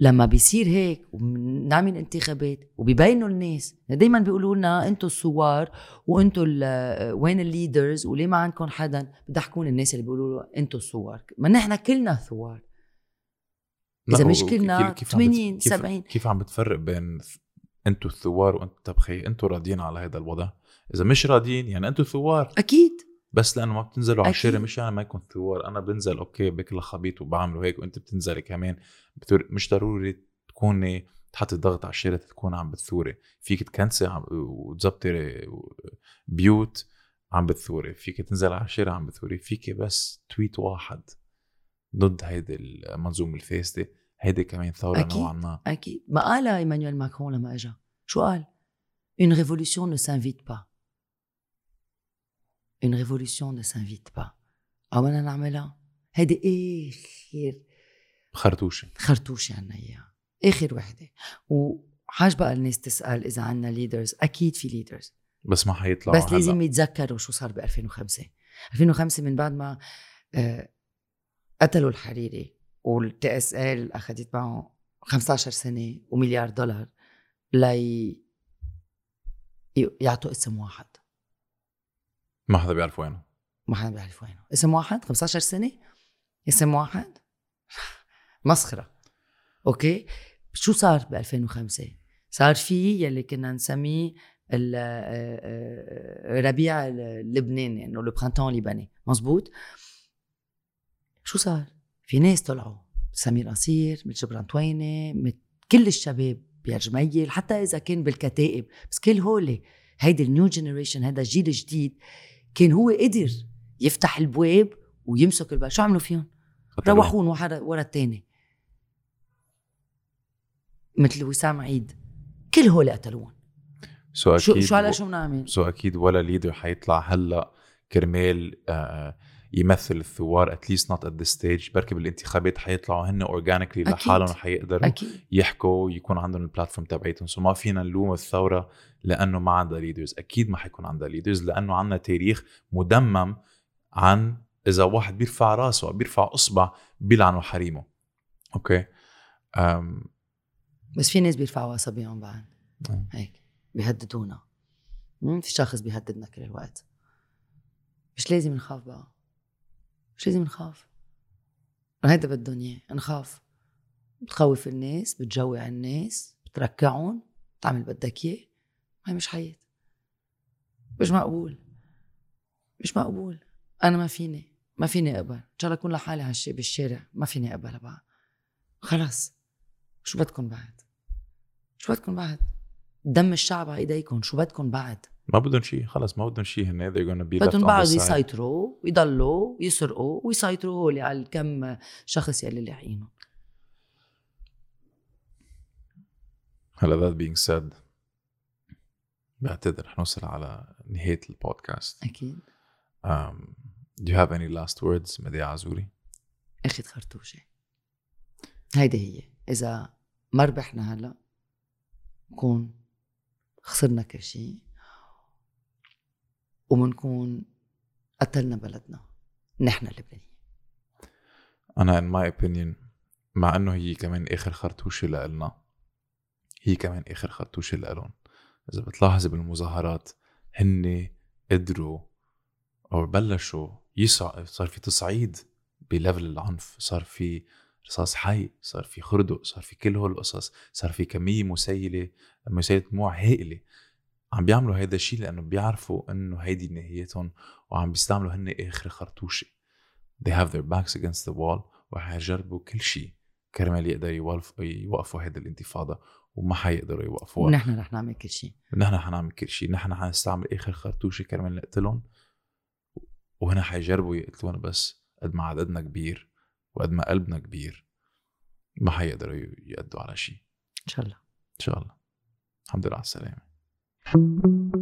لما بيصير هيك وبنعمل انتخابات وبيبينوا الناس دايما بيقولوا لنا أنتم الثوار وأنتم ال- وين ال leaders وليه ما عندكم حدا؟ بضحكون الناس اللي بيقولوا له أنتم الثوار ما نحن كلنا ثوار.
لا،
إذا مش كلنا
كيف- كيف عم بت-
80
كيف-
70.
كيف عم بتفرق بين أنتوا الثوار وانتوا تبخي أنتوا راضيين على هذا الوضع؟ إذا مش راضيين يعني أنتوا ثوار
أكيد.
بس لأنه ما بتنزلوا على. الشارع مش يعني ما يكون ثوار أنا بنزل okay بكل خبيط وبعمله هيك وأنت بتنزلي كمان. بتور... مش ضروري تكوني تحطي ضغط على الشارع تكون عم بتثوري. فيك تكنسي عم... وتظبطي بيوت عم بتثوري. فيك تنزل على الشارع عم بتثوري. فيك بس تويت واحد. ضد هيدي المنظومة الفاسدة. هيدي كمان ثورة
أكيد.
نوعا ما.
أكيد. ما قال إيمانويل ماكرون لما اجى شو قال؟ Une révolution ne s'invite pas. Une révolution ne s'invite pas. بدنا نعملها هيدي اخر
خرطوشه
خرطوشة عنا اياها اخر وحده وحاج بقى الناس تسال اذا عنا leaders أكيد في ليدرز
بس ما حيطلعوا
بس
هلأ.
لازم يتذكروا شو صار ب 2005 2005 من بعد ما آه، قتلوا الحريري وال STL اخذت معه 15 سنه ومليار دولار لي يعطوا اسم واحد
ما حدا بيعرف وينه.
ما حدا بيعرف وينه. اسم واحد؟ 15 سنة؟ اسم واحد؟ مسخرة. okay؟ شو صار ب 2005 صار في يلي كنا نسميه ال- آه، آه، اللبناني إنه le printemps libanais مزبوط؟ شو صار؟ في ناس طلعوا. سمير قصير مثل جبران تويني مثل كل الشباب بيار جميل حتى إذا كان بالكتائب. بس كل هول هيدي ال new generation هذا الجيل الجديد كان هو قدر يفتح البواب ويمسك الباب. شو عملوا فيهم. روحون واحد ورا الثاني مثل وسام عيد. كل هول قتلوهم.
so
شو
أكيد
شو هلا شو بنعمل
so أكيد ولا leader حيطلع هلأ كرمال آه، يمثل الثوار at least not at this stage بركي بالانتخابات حيطلعوا هن
organically.
لحالهم وحيقدروا
أكيد.
يحكوا يكون عندهم ال platform تبعيتهم. so ما فينا نلوم الثورة لأنه ما عندها leaders أكيد ما حيكون عندها leaders لأنه عندنا تاريخ مدمم عن إذا واحد بيرفع راسه أو بيرفع اصبع بيلعنوا حريمه. okay أم
بس في ناس بيرفعوا أصابعهم بعد. هيك بيهددونا. في شخص بيهددنا كل الوقت. مش لازم نخاف بقى. مش لازم نخاف. هيدا بدهم اياه نخاف. بتخوف الناس بتجوع الناس بتركعهم بتعمل بدك إياه. هاي مش حياة. مش مقبول. مش مقبول. أنا ما فيني ما فيني أقبل. إن شاء الله اكون لحالي الشي- بالشارع ما فيني أقبل بقى خلص. شو بدكم بعد؟ شو بدكم بعد؟ دم الشعب على إيديكم. شو بدكم بعد؟
ما بدهم شيء خلص ما بدهم شيء هن they're gonna be
بدهم
side.
يسيطروا ويضلوا يسرقوا ويسيطروا هولي على الكم شخص يلي لاحقينهم
هلا that being said بعتذر رح نوصل على نهاية البودكاست.
أكيد.
um, Do you have any last words مديا عزوري؟
اخذ خرطوشة هيدي هي. إذا ما ربحنا هلا بكون خسرنا كل شيء. وبنكون قتلنا بلدنا. نحن اللبنانيين.
أنا in my opinion مع إنه هي كمان آخر خرطوشة لإلنا هي كمان آخر خرطوشة لإلهم. إذا بتلاحظي بالمظاهرات هن قدروا أو بلشوا يسع صار في تصعيد بليفل العنف. صار في رصاص حي صار في خردق صار في كل هول القصص. صار في كمية مسيلة مسيلة دموع هائلة. عم بيعملوا هيدا الشيء لأنه بيعرفوا إنه هيدي نهايتهم وعم بيستعملوا هن آخر خرطوشة. They have their backs against the wall وحيجربوا كل شيء كرمال يقدروا يوقفوا هيدا الانتفاضة وما حيقدروا يوقفوها.
ونحن رح نعمل كل شيء
نحن حنعمل كل شيء نحن حنستعمل آخر خرطوشة كرمال نقتلهم وهنا حيجربوا يقتلونا بس قد ما عددنا كبير وقد ما قلبنا كبير ما حيقدروا يقدوا على شيء
إن شاء الله.
إن شاء الله. الحمد لله على السلامة. Thank you.